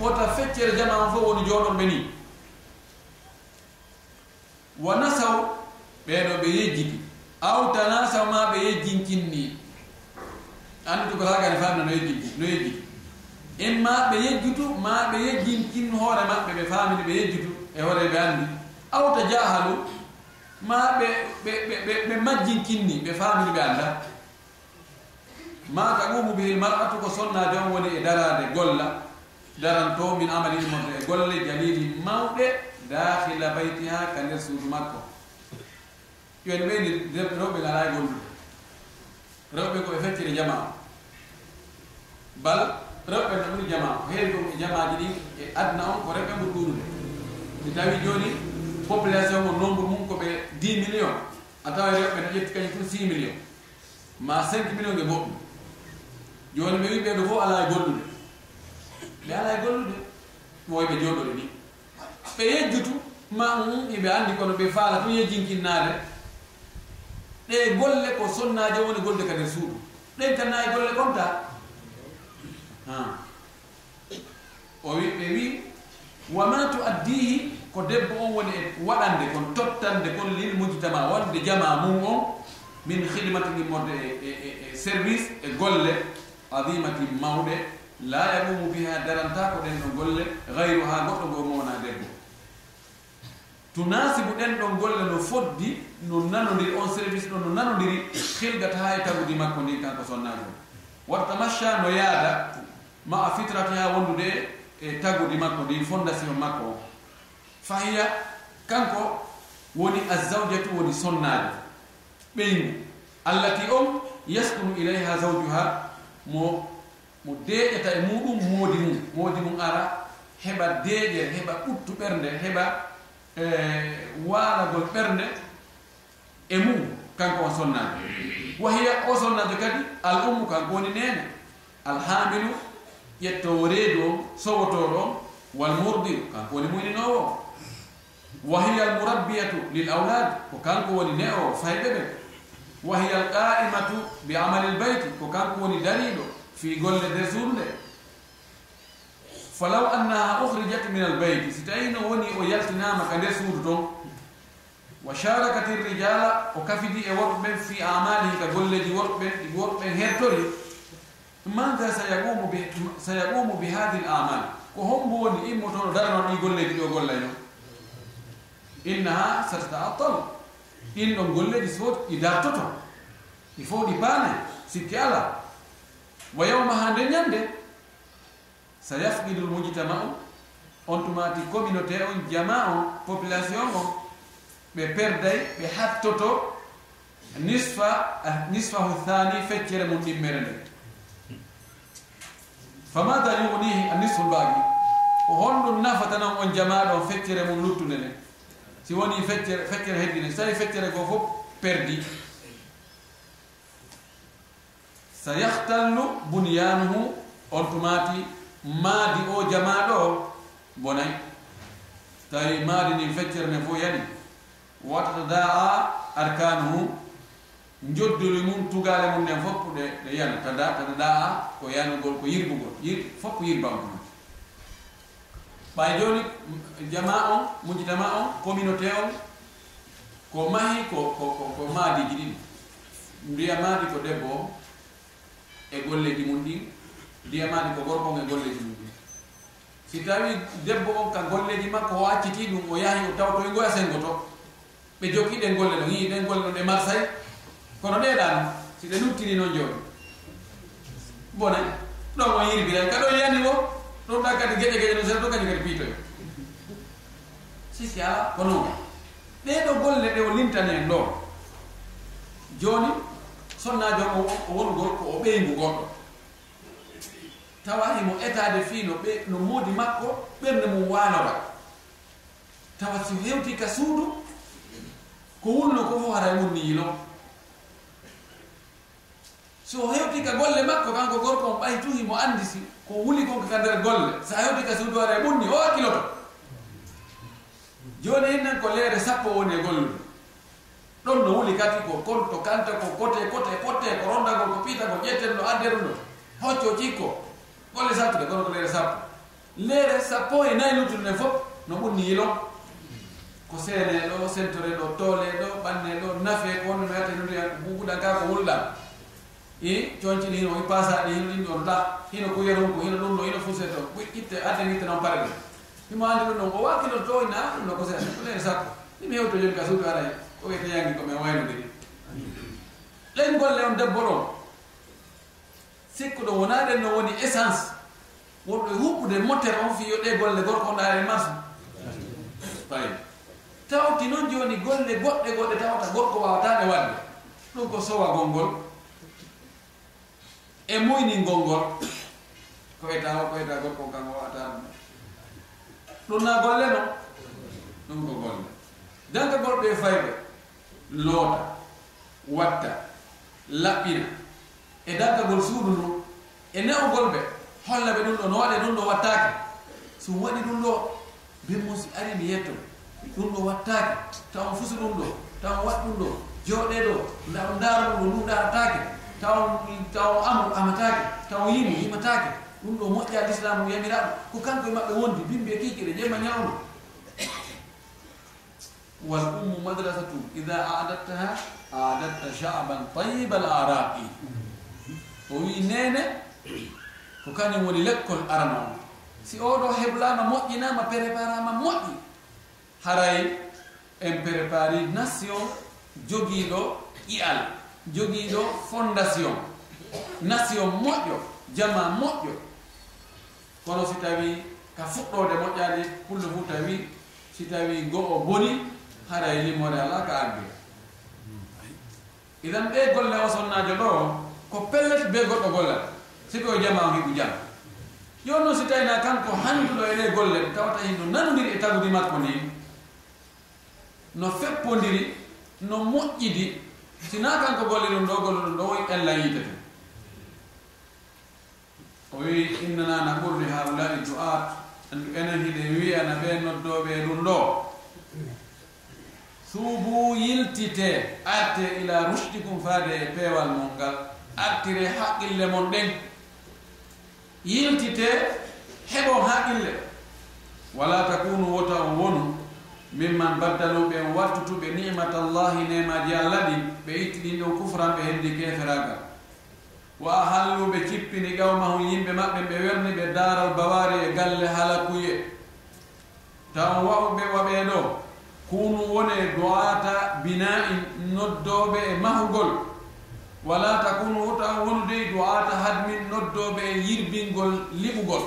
wota feccere jama on fof woni jooɗonɓe ni wa nasaw ɓeeɗo ɓe yejjiti. Aw tanasaw ma ɓe yejjinkinni anndi tuko hagani famna no yejjiti no yejjiti. En ma ɓe yejjutu ma ɓe yejjinkin hoore maɓɓe ɓe faamini ɓe yejjutu e hoore ɓe anndi. Awta jahalu ma ɓe ɓe majjinkinni ɓe faamini ɓe annda. ma taqumu bihi lmar'atu ko sonnade on woni e darade golla. Daranto min amalihi mo e golle jalili mawɗe dahila baytiha ka nder suudu makko. Ƴon ɓeyni rewɓe ngala e gollude. Rewɓe koɓe feccire jama. Bal rewɓe no ɓuri jama ko heewi ɗum e jamaji ɗi e adna on ko rewɓe ɓuri ɗuɗude si tawi joni population o nombre mum koɓe 10 million. A tawa rewɓe no ƴetti kañum fo 6 million. Ma 5 million ge boɗɗum. joni ɓe wi ɓeɗo fof ala e gollude. E ɓe ala e golluɗe woyɓe joɗoɗe ni. Ɓe yejjutu ma mm, mm, eɓe andi kono ɓe faala tun yejjinkinnaade. Ɗe golle ko sonnaaje woni golde kadi suudu. Ɗen tan nayi e golle gonta o wi ɓe wi wama to addihi ko debbo on woni e waɗande kon tottande kon lil mujtama wonde jama mum on min hidmati gimmorde e, e service e golle. adimati mawɗe la yaɗumu biha daranta ko ɗen ɗo golle gayru ha goɗɗo ngo mowna debbo. Tunasibu ɗen ɗon golle no foddi no nanodiri on service ɗo no nanodiri hilgata ha e tagudi makko ndi kanko sonnajo wartamacca no yaada ma a fitrati ha wondude e tagudi makko ndi fondation makko. O fahiya kanko woni azawjatu woni sonnajo ɓeygu. Allati on yaskunu ilayha zawjuha mo mo deeƴata e muɗum moodi mum moodi mum ara heɓa deeƴe heɓa ɓuttu ɓernde heɓa e waalagol ɓernde e mum kanko on sonnaade wahiya o sonnaade kadi al ummu kanko woni nene alhamilu ƴettowo reedu on sowotoɗo on wal murdiu kanko woni muyninowo wa hiya almurabbiyatu lil awlad ko kanko woni ne o fayɓe ɓe. wahiya alqaimatu bi amali lbeyti ko kanko woni dariɗo fi golle nder journée falaw annaha ohrijat min albeyti si tawi no woni o yaltinama ka nder suudu toon wa sharakat irrijala o kafidi e worɓe ɓen fi amalihi ka golleji worɓe ɗi worɓe hertori mada sayaqumu bi hadi l amal ko hombo woni immotoɗo darano ɗi golleji ɗo gollay no innaha satataatalu ɗin ɗon golleɗi fof ɗi dartoto. Ɗi fof ɗi paane sikki ala. Wa yawma ha nde ñande sa yafqidul lmujtama o on tumati communauté on jama o population o ɓe perday ɓe hattoto nisfa ah, nisfahu thani feccere mum ɗimmere nde. Famada yugnihi a nisfu lbagi ko honɗum nafatanan on jamaɗo feccere mum luttude nde. si woni feccere feccere heddine so tawi feccere goo fof perdi. Sa yahtallu bunyanuhu on tumati maadi o jamaɗo o bonay tawi maadi ndin feccere nde fof yaɗi wattada arkanuhu joddoli mum tugale mum nden fopp ɗe ɗe yana tada tada da a ko yanugol ko yirbugol yir fopp ko ɓay joni jama on mujtama on communauté on ko mahi ko ko maadiji ɗin mbiya maadi ko debbo o e golleji mum ɗin. Mbiya maadi ko gorko on e golleji mum ɗin. Si tawi debbo on ka golleji makko o acciti ɗum o yahi o taw to e goya sengo to. Ɓe jokkiɗen golle ɗon yiɗen golle ɗon ɗe marsay kono ɗeɗano si ɗe luttini noon jooɗi bone ɗon o yirbiray ka ɗon yani o ɗum ɗa kadi geƴe geƴe no sera ɗo kadi kadi piitoyo. Sisi ala ko noon ɗeɗo golle ɗe o lintani en ɗo joni sonnajo o wongo ko o ɓeygu goɗɗo. Tawa himo etade fi no ɓe no moodi makko ɓernde mum walora tawa so hewti ka suudu ko wulno ko fof hara wurni yilo. So hewti ka golle makko kanko gorko on ɓaytu himo andisi ko wuli konko ka nder golle. So a yewti ka suudu ara e ɓunni o hakkiloto joni hinnan ko leere sappo woni e gollude ɗon no wuli kati ko konto kanta ko kote kote kote ko rondagol ko piitagol ƴetten no adderu hocco cikko golle sattude kono ko leere sappo. Leere sappo e nayi luttude nde fof no ɓunni yilon ko seene ɗo sentore ɗo toole ɗo ɓanne ɗo nafe ko wonno e no yata nude buɓuɗan ka ko wulɗan i coñcini hino i pasaɗe hino ɗin ɗon da hino ko yerum ko hino ɗum no hino fuse to o ɓitte atenitte noon pare parede himo andi ɗum ɗon o wakkilo to ina ɗum no ko seeɗa ɗulene sappo ɗim hewto joni ka suudu aray ko wiyete yangi komin waynodiri len golle on debbo ɗon sikku ɗo wona ɗen no woni essence wonɗo e huɓɓude motere on fiyo ɗe golle gorko on ɗare marse tawi tawti noon joni golle goɗɗe goɗɗe tawata gorko wawataɗe wadde ɗum ko sowa gonngol e moyni ngolngol ko weta o ko weta gorko kan o ata ɗum. Ɗum na golle no? Ɗum ko golle. Danka golɓe fayɓe loota watta laɓɓina. E dankagol suudu ndu e newgol ɓe holla ɓe ɗum ɗo no waɗe ɗum ɗo wattake so waɗi ɗum ɗo bimmo si ari mi yetto. Ɗum ɗo wattake tawa fusa ɗum ɗo tawa waɗ ɗum ɗo jooɗe ɗo ndaɗo ndaara ɗum ɗo ɗum ɗaratake taw taw amru amatake taw yimu yimatake ɗum ɗo moƴƴa l'islam yamiraɗo. Ko kanko e maɓɓe wondi bimbi e kikiɗe jemma ñawno wal ummu madrasatu ida adattaha adatta chaban tayiba al araqi o wi nene ko kañum woni lekkol arana o. Si oɗo heblama moƴƴinama préparama moƴƴi haray en prépari nation joguiɗo ƴiyal jogiiɗo fondation nation moƴƴo jama moƴƴo. Kono si tawi ka fuɗɗode moƴƴade pulle fof tawi si tawi go o boni haray limore ala ka addira idan ɓe golle o sonnajo ɗo ko pellet be goɗɗo gollal siko o jama o hiɓu jam. Yon noon si tawina kanko handuɗo ene golle tawata hino nanodiri e tagudi makko ni no feppodiri no moƴƴidi sina kanko golle ɗum ɗo golle ɗum ɗo woy ella yiitete o wi innana na naɓurri haulai du'at andu enen hiɗe wiyana ɓe noddoɓe ɗum ɗo. Suubu yiltite arte ila rushdikum faade e peewal mon ngal. Artire haqqille mon ɗen. Yiltite heɓo haqqille wala takunu wota o wonu mimman baddalu ɓen wartutuɓe nimatallahi nemaji allah ɗi ɓe ittiɗin ɗon kufran ɓe heddi keferagal wa ahallu ɓe cippini qawmahum yimɓe maɓɓe ɓe werni ɓe daral bawari e galle halakuye. Tawan wawɓe waɓeɗo kunu wone doata bina'in noddoɓe e mahugol. Wala takunu wota wonude doata hadmin noddoɓe e yirbingol liɓugol.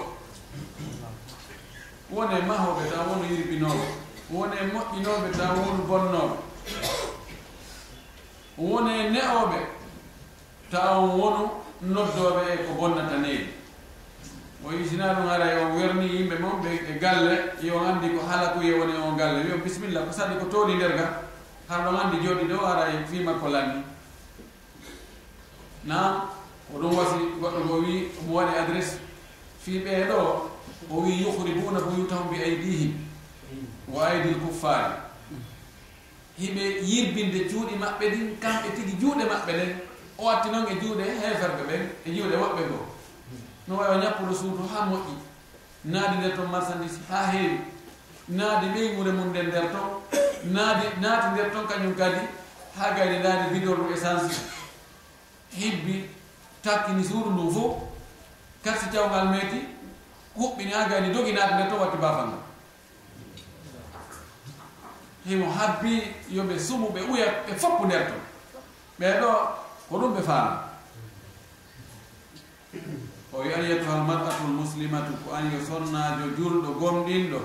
Wone mahoɓe tan wonu yirbinoɓe woni e moƴƴinoɓe taw woni bonnoɓe woni e ne'oɓe taw wonu noddoɓe e ko bonnata neeɗi o isina ɗum ara o werni yimɓe moom ɓe e galle yo anndi ko haala kuye woni on galle. Wiyo bisimilla ko sanni ko towni nder ga har ɗon anndi jooɗi ɗo ara e fima ko lanni na ɗum wasi goɗɗo ngo wi omo waɗi adresse fiɓee ɗo o wi yuhribunahum yutahum bi aydihim wa aydil kuffari. Hiɓe yirbinde juuɗe maɓɓe ɗin kamɓe tigi juuɗe maɓɓe ɗen o watti noon e juuɗe heferɓe ɓen e juuɗe woɓɓe goo no wawi o ñappuɗo suudu ha moƴƴi. Naadi nder toon marchandise ha heewi. Naadi ɓeygure mum nden nder toon naadi naati nder toon kañum kadi ha gayde naadi bidol ɗum essence hibbi takkini suudu ndu fof karsi cawgal meeti huɓɓini ha gayni doginaade nder toon watti bafal ngal. himo habbi yoɓe sumu ɓe ɓuya ɓe foppu nder to ɓeɗo ko ɗum ɓe faama. O wi ayatuha almar'atu lmuslimatu ko an yo sonnajo julɗo gomɗinɗo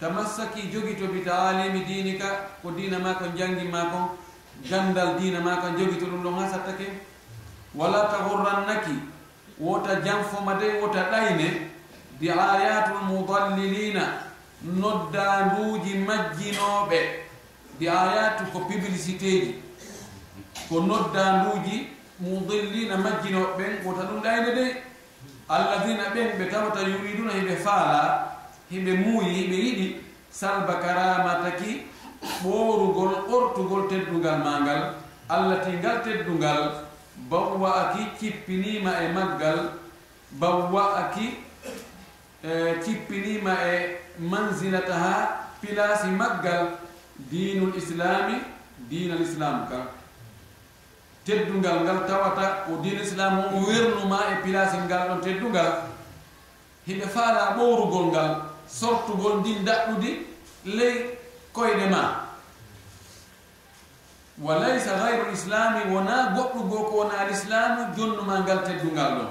tamassaki jogi to bi taalimi dini ka ko dina ma ko jangi ma ko gandal dina ma kon jogi to ɗum ɗon ha sattake wala tahurrannaki wota janfoma de wota ɗayne diayatul mudallilina noddanduji majjinoɓe di ayatu ko publicité ji ko noddanduji mudillina majjinoɓe ɓen wota ɗum ɗayde de. Allahina ɓen ɓe tawata yuriduna hiɓe faala hiɓe muuyi hiɓe yiɗi salba karamataki ɓorugol ɓortugol teddugal ma ngal allati ngal teddungal bawwa'aki cippinima e maggal bawwa'aki eh, cippinima e mansilataha pilasi maggal dinul islami dinal islam ka. Teddungal ngal tawata ko din islam o wernuma e pilasi ngal ɗon teddungal hiɓe faala ɓowrugol ngal sortugol ndin daɗɗudi ley koyɗe ma. Wa laysa gayru l'islami wona goɗɗugo ko wona alislamu jonnuma ngal teddungal ɗon.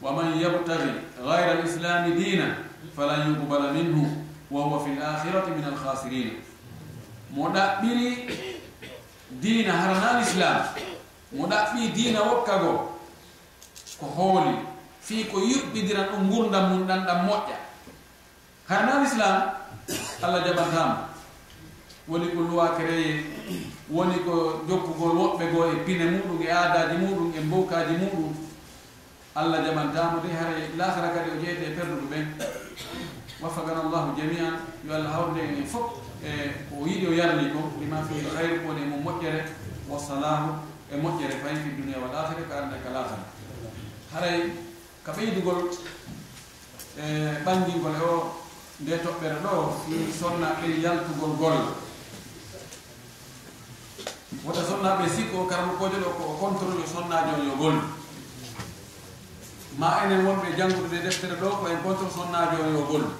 Wa man yabtagi gayra l'islami dinan falan yuqbala minhu wa huwa fi l akhirati min alkhasirina mo ɗaɓɓiri dina harana l'islam mo ɗaɓɓi dina wokkago ko hooli fii ko yuɓɓidiran ɗum gurdam mum ɗan ɗam moƴƴa. Harana l'islam allah jaɓantama woni ko luwa créé woni ko jokkugol woɓɓe goo e pine muɗum e aadaji muɗum e mbowkaji muɗum allah jamantamo de haray lahara kadi o jeyete perduɗo ɓen. Waffagana llahu jamian yo allah hawrde enen fof e o yiɗi o yarni ko lima fihi hayre woni e mo moƴƴere. Wa salahu e moƴƴere fayi fi dunia wal ahira ka arde ka lahara haray ka ɓeydugol e ɓanndingol e o nde toɓɓere ɗo fi sonnaɓe yaltugol golla wota sonnaɓe sikko karamo kojo ɗo ko o contrôle sonnajo yo gollu ma enen wonɓe janngude nde deftere ɗo ko en contre sonnajo o e yo gollu.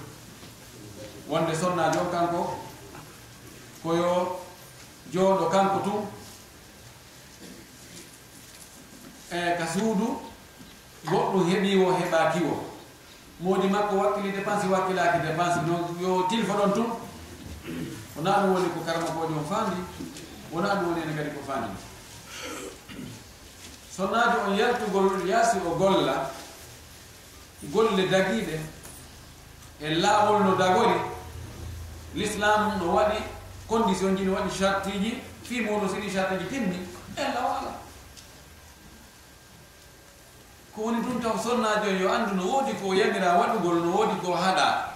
Wonde sonnajo o kanko koyo jooɗo kanko tun e ka suudu goɗɗum heɓi o heɓaki o moodi makko wakkili dépense wakkilaki dépense. Donc yo tilfa ɗon tun wona ɗum woni ko karama ko on faandi wona ɗum woni ene kadi ko faandi. Sonnajo on yaltugol yaasi o golla golle dagiɗe e laawol no dagori l'islam no waɗi condition ji no waɗi chartiji fi muɗum siɗi chartiji timmi ella waala. Ko woni ɗum taw sonnajo e yo andu no woodi ko yamira waɗugol no woodi ko haɗa.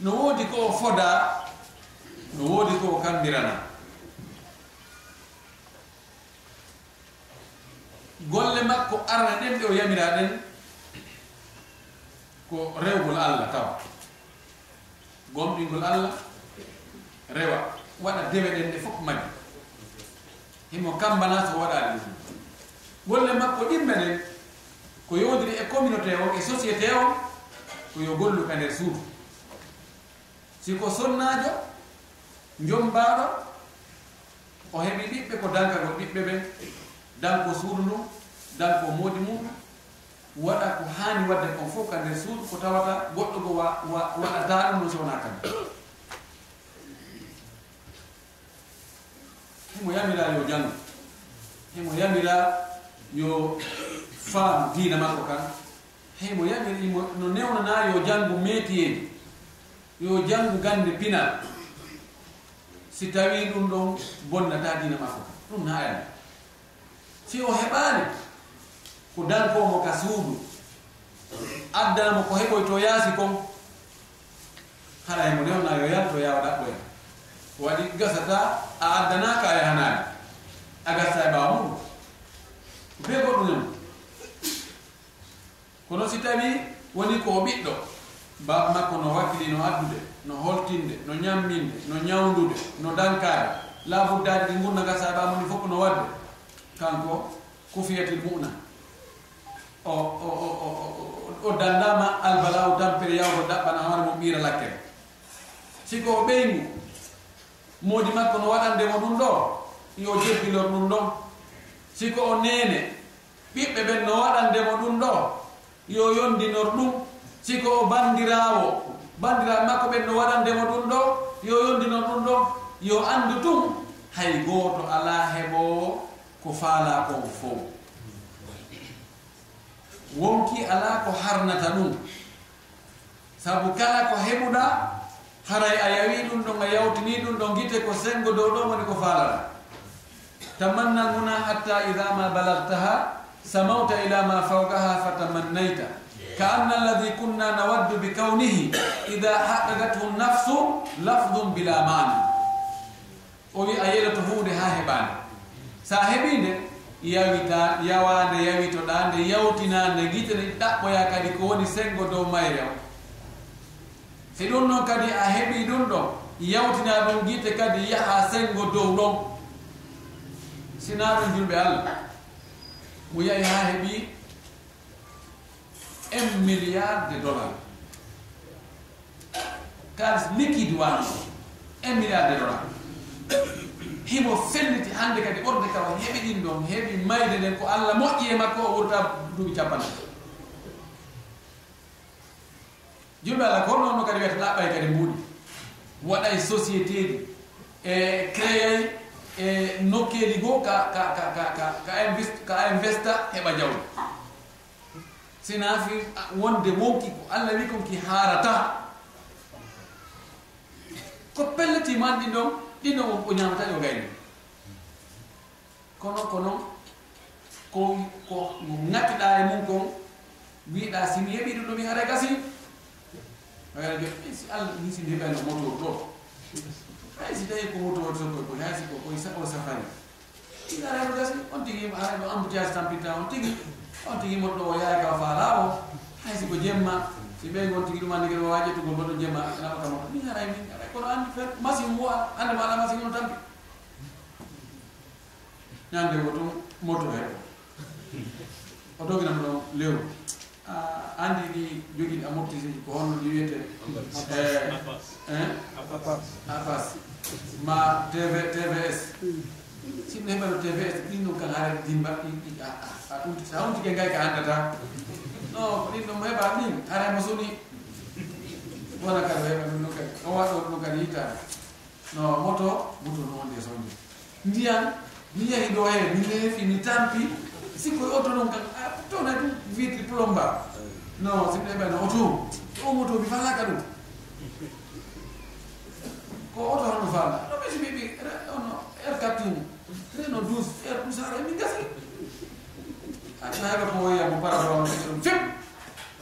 No woodi ko foda no woodi ko kambirana. golle makko arna ɗen ɓe o yamira ɗen ko rewgol allah tawa. Gomɗingol allah rewa waɗa dewe ɗen ɗe fof majji himo kambana so waɗaɗe ɗum. Golle makko ɗimɓe ɗen ko yodiri e communauté o e société o ko yo gollu ka nder suudu. Siko sonnajo jombaɗo o heɓi ɓiɓɓe ko dankagol ɓiɓɓe ɓen. danko suudu ndu danko moodi mum waɗa ko haani wadde kon fof ka nder suudu ko tawata goɗɗo go waɗa daa ɗum no sowna kam himo yamira yo janngo himo yamira yo faam diina makko kan heymo yamiri imo no newnana yo janngu métier yo janngu gande pinal si tawi ɗum ɗon bonnata diina makko kan ɗum na si o heɓaani ko dalkomo ka suudu. Addamo ko heɓoy to yaasi kon hana hemo newna yo yalto yawa ɗaɓɓoya waɗi gasata a addanaka e a yahanaani a gasta e ɓaawa muɗum. Be goɗɗuñam kono si tawi woni ko ɓiɗɗo baba makko no wakkili no addude no holtinde no ñamminde no ñawdude no dankaare laabuddaaji ɗi ngurna gasa e ɓaamuɗi fof no wadde kanko kufiyatil muna. O o dandama albalaw tampere yawgo daɓɓana hoore mo ɓiira lakkere siko o ɓeygu moodi makko no waɗandemo ɗum ɗo yo jebbilor ɗum ɗo siko o nene ɓiɓɓe ɓen no waɗandemo ɗum ɗo yo yondinor ɗum. Siko o bandirawo bandiraɓe makko ɓen no waɗandemo ɗum ɗo yo yondinor ɗum ɗo yo andu tum. Hay goto ala heɓowo ko faala ko fo wonki ala ko harnata ɗum. Saabu kala ko heɓuɗa haray a yawi ɗum ɗon a yawtini ɗum ɗon guite ko sengo dow ɗo woni ko faalata tamanna guna hatta ida ma balagtaha samawta ila ma fawgaha fatamannayta. Ka anna alladi kunna nawaddu bi kawnihi ida haɗagathu nafsu lafdum bila mani o wi a yeɗoto hunde ha heɓani sa heɓi nde yawita yawande yawitoɗa nde yawtina nde guitene ɗaɓɓoya kadi ko woni sengo dow mayre o. Si ɗum noon kadi a heɓi ɗum ɗon yawtina ɗum guite kadi yaha sengo dow ɗon. Sina ɗum julɓe allah mo yahi ha heɓi un milliard de dollar kalis liquide wano un milliard de dollar himo felliti hande kadi ɓorde kawa heɓi ɗin ɗon heɓi mayde nden ko allah moƴƴi e makko o wurta duuɓi cappanɗe yimɓe allah ko noon no kadi wiyata laɓɓay kadi mbuuɗi. Waɗay société ji e créey e nokkeeli goo ka ka ka ka ka ka invest ka investa heɓa jawdi. Sina fi wonde wonki ko allah wi kon ki haarata. Ko pelletima ɗi ɗon ɗinno o ñamatani e o gayni kono kono ko ko no ŋattiɗa e mum kon wiiɗa simi heɓi ɗum ɗo mi haray gasi ara jo eh, si allah hisi simi heɓi motor ɗo. Hay [laughs] eh, si tawi ko motor wato koy ko haysi ko koye o safari. Iɗarano gasi on tigimo ara ɗo embouteillage tampinta on tigi [laughs] on tigimo moɗɗo o yahay ka fa laawo haysi ko jemma si ɓey gon tigi ɗum anndigel o wajetugol goɗɗo jemma naɓa kamoto mi haray e min kono andi fe machine wo ande ma ala machine no tampi ñande woto moto he o doginam ɗo lewru andi ni joguiɗi amortise ko honno ni wiyete apas ma tv tvs sinno heɓano tvs ɗin ɗon kan haare dimba ɗiɗa a ɗumti sa ɗumtike gay ka andata non ko ɗin ɗon heɓa ɗin mo soni wona kadi heɓa ɗum ɗum kadi o waɗo ɗum kadi yittani no moto moto no wonde soñde ndiyan mi yahi ɗo he mi leefi mi tampi sikko e auto ah, ɗum kam tona ɗum vitre plomba non siɓe ɓano auto o moto mi falaka ɗum. Ko auto hono fala ɗo ɓesi mbiɓi ono air captini reno douze air ɗum sara min gasi. Aɗa heɓa ko woyiyamo paragon ɗum fep.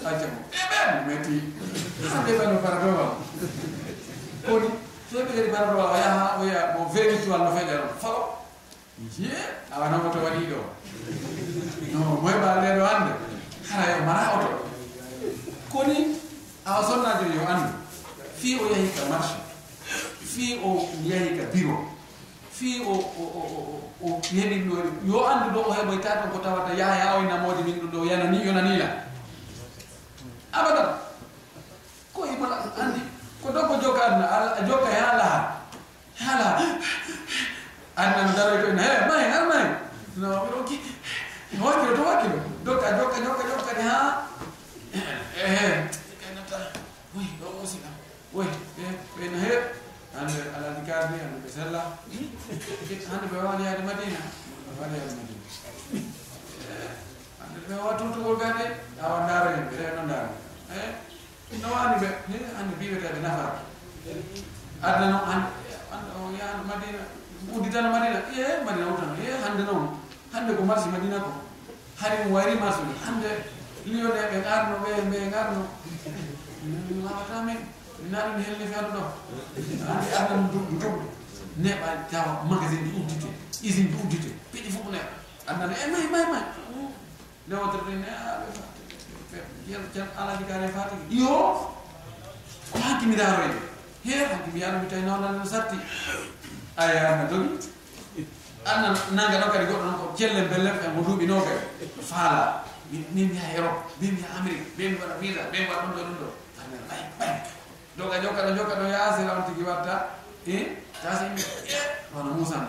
accamo eɓen metti hande ɓano paradowal koni. Soɓe kadi paradowal o yaha o wiya mo véritual no feƴa ɗon falo ye awanamo to waɗi ɗo. No moyɓa ndeɗo ande hara yo mara oto. Koni awa sonnajo yo andu fi o yahi ka marché. Fi o yahi ka bureau fi o o heɓi ɗo yo andu ɗo o heɓoy taton ko tawata yaha ya oynamoje min ɗum ɗo yanani yonanila. abadan. Ko imol andi ko ɗo ko joka adna joka ha laha ha laha annan daroy koyno he mahen an mahen no mbiɗo ki wakkilo to wakkilo dokka jokka jokka jokani ha enata oy ɗo musika oy ɓeyno he. Hande aladi kardi hande ɓe sella. Hande ɓe wawani yaade madina. Waɗe yaade madina. Hande ɓe wawa tutugol gande awa ndaaro hen ɓe rewno ndaaro no andi ɓe andi mbiwetaɓe nafara. Adda noon hande o yahan madina udditano madina e madina utano e hande noon hande ko marché madina ko. Hari mo wari marché hande lione ɓe garno ɓe ɓe garno lawata men na ɗum helle feeɗo ɗo. Andi addan duɓɗo neɓa tawa magasin ɗi uddite usine ɗi uddite piɗi fof neɓa. Andan e eh, may may may. Nde eh, aɓe fa yeeɗo ceerno alaji gare fatigi yo ko hakkimidaro en? Heew hanki mbiyaɗo mi tawi noon no satti aya anna dogi anna nanga ɗo kadi goɗɗo noon ko celle bellem e mo duuɓi no kadi faala. Min mi yaha europe min mi yaha amérique ɓe mi waɗa visa ɓe mi waɗa ɗum ɗo ɗum ɗo. Amen ɓay ɓay donc a jokka ɗo jokka ɗo yo on tigui watta e tasi yimɓe e hono muusani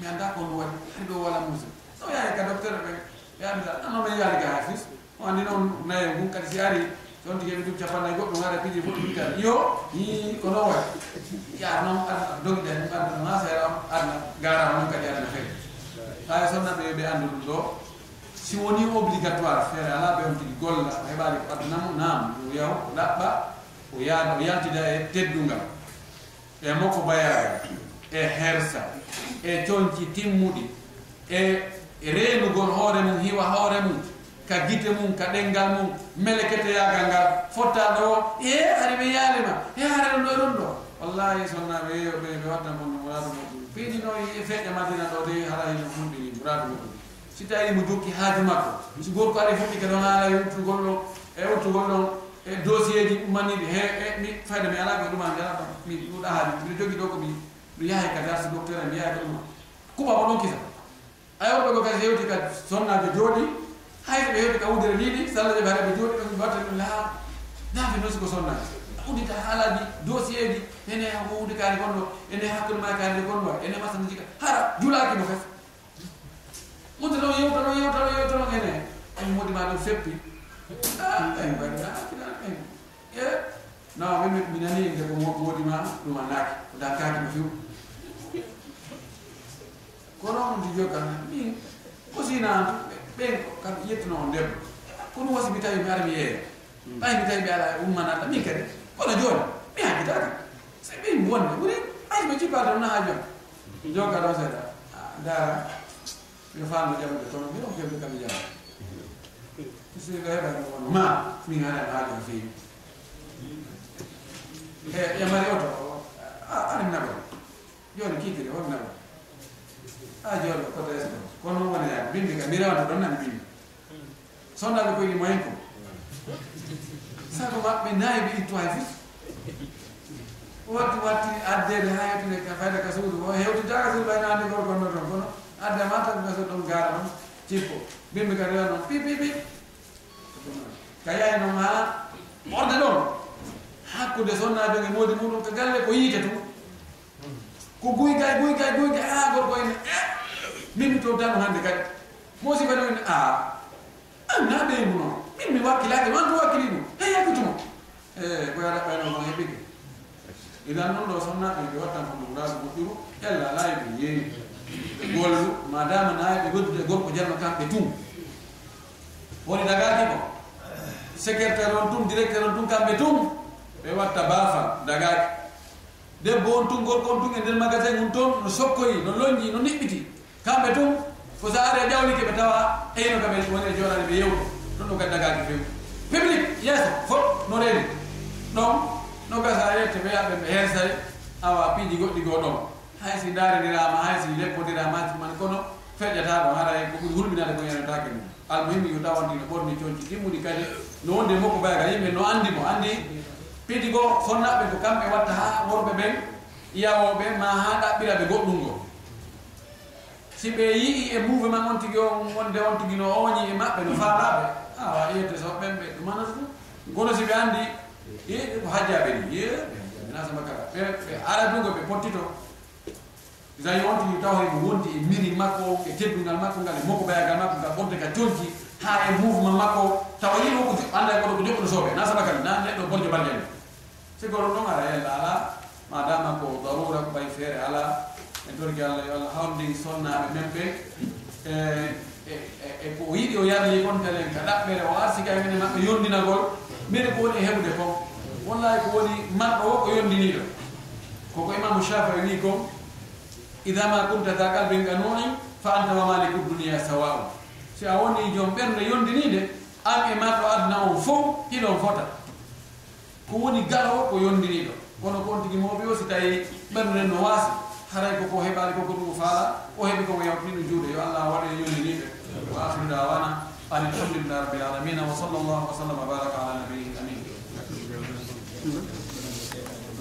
mi anda ko ɗum waɗi hani ɗo wala musa so yaari ka docteur e ɓe yamita anoma yaari ga hafis o anndi noon nayo mum kadi si ari on tigi eɓe ɗum capannay goɗɗum ara piji fof ɗum tan yo i ko noon way yaar noon adna dogiɗa ɗum adna noon ha seera arna garama noon kadi adna fey ha sonnaɓe ɓe anndu ɗum ɗo si woni obligatoire feere ala ɓe on tigi golla heɓaali ko addanamo nam o yaw o ɗaɓɓa o yaada o yaltida e teddungal. E mokko bayaga e hersa e coñci timmuɗi e, e reenugol hoore mum hiwa hoore mum. ka gite mum ka ɗengal mum meleketeyagal ngal fottaɗo o e hade ɓe yaalima e haɗaɗo ɗo e ɗon ɗo. Wallahi sonnaɓe yeyoɓe ɓe watta kono muradu moɗum. Fiidino e feƴƴe madina ɗo de hara e hino humɗi muradu muɗum si tawi mo jokki haaju makko so gorko ari fuɗɗi kadi on haala uttugol ɗon e uttugol ɗon e dossier ji ummaniɗi he e mi fayda mi ala ko ɗuma mi ala mi ɗuɗa haali mbiɗo jogui ɗo ko mi mi yahay kadi arsi docteur mi yahay ko ɗuma kuɓa ko ɗon kisa. Ayi woɓɓe ko kadi hewti kadi sonnaɓe jooɗi hay ɓe yewde ka udere liɗi so ɓe jaɓi haɗa ɓe jooɗi ɗon watta ɗum laawa naafe noon siko sonnaade udita haalaji dossier ji ene wowde kaari gonɗo ene hakkude ma kaari gonɗo ene masanaji jika. Hara julaki mo fef. Wonta ɗon yewta ɗon yewta ɗon yewta ɗon ene. En modi ma ɗum feppi. Ah, ay mbaɗa ah, kiɗan e nawa min mi nani nde ko modima ɗum annaaki. Ko da kaaki mo fiw. Ko noon ndi jogan min ko ɓen kam yettuno on debbo kono wasi mi tawi mi ara mi yeeya. Hmm. Ɓay mi tawi mi ala ummanalla min kadi. Kono jooni mi hakkitaka so ɓin wonde ɓuri hayso mi cippaade tan na haa jooni mi jogga ɗon seeɗa. Ah, ndaara mi faamno jamde toon mbiɗon kemde kam e jam. Sii ko heɓa ma min haɗan e haali o feewi. E yamari oto. Ah, aɗa naɓa. Joni kiitiri hon naɓo a jooɗo koto esco kono ɗum woni yaade. Bindi ka mirawata ɗon nani bindi sonnaɓe koyni moyen ko? Sago maɓɓe nayi ɓe ittu hay fof wattu watti addede ha yettude fayda ka suudu. O hewtude ka suudu ɓayno ande gor gonno toon kono. Adde ma tan gaso ɗon gara ɗon cippo bimbi ka rewa noon pi pi pi ka yayi noon ha ɓorde ɗon. Hakkude sonnaɓe nge moodi muɗum ko galle ko yiite tum ko guyga guyga guyga a gorko en e eh, min to dano hande kadi. Mosi kadi en a anna ɓeymu noon min mi ah, wakkilaki noon to wakkili ɗum e yakkitumo e eh, koyaɗa ɓayno noon heɓike idan noon ɗo sonnaɓe ɓe wattan ko ɗumraso moƴƴuru ella laayi ɓe yeewi ɓe gollu ma dama naayi ɓe goddude gorko jarno kamɓe tum. Woni dagaki ko secrétaire on tum directeur on tum kamɓe tum. Ɓe watta baafa dagaki. debbo on tun gorko on tun e nder magasin on toon no sokkoyi no loñji no niɓɓiti. Kamɓe tun ko so ari a ƴawlike ɓe tawa eyno kaɓe woni e joɗade ɓe yewɗo. Ɗon ɗo gaddagaki fewi public yeeso fof no reeni. Ɗon no gasa yette ɓe yaɓe ɓe hersare awa piiji goɗɗi goo ɗon. Hay si daaridirama hay si leppodirama man kono feƴƴata ɗo haray ko ɓuri hulɓinade ko yenotake mum. Almuhimi yo tawantino ɓorni coñci timmuɗi kadi no wonde mokko baya yimɓe no andi mo andi piidi goo fonnaɓe ko kamɓe watta ha worɓe ɓen yawoɓe ma ha ɗaɓɓira ɓe goɗɗum ngo. Si ɓe yii e mouvement on tigui o wonde on tigui no oñi e maɓɓe no faalaɓe awa yeyde so ɓenɓe ɗumana gono si ɓe andi e ko hajjaɓe ni ye minasamakaka ɓe ɓe aradugo ɓe pottito. Gayi on tigi taw ko wondi e miri makko e teddungal makko ngal e mokkobayagal makko ngal ɓonte ka colki ha e mouvement makko. Tawa yii ko anda koɗo ko joɓɓuɗo sooɓe nasamakaka na neɗɗo bonjo balñani sigoro ɗon ara yella ala madama ko darura ko ɓay feere ala. E torgi allah yo allah hawndi sonnaɓe men ɓe e, e, e, e ko yiɗi o yarli kon kadi en kaɗaɓɓere o arsika e mine maɓɓe yondinagol. Mine ko woni e heɓde kon. Wallahi ko woni marɗo o ko yondiniɗo koko imamu shafii wi kon ida ma kunta ta kalbin ganuni fa anta wa maliku duniya sawa'u si a woni joom ɓernde yondinide an e marɗo ɗo adna on fof hiɗon fota. ko woni garowo ko yondiriɗo kono ko on tigi mawɓe o si tawi ɓernuɗen no waasi haray koko heɓali koko ɗum faala o heɓi koko yawtiniɗo juuɗe. Yo allah waɗe e yondiriɓe wa akhiru dawana an alhamdulillah rabbil alamina wa sallllahu wa sallam wa baraka ala nabiyihi amin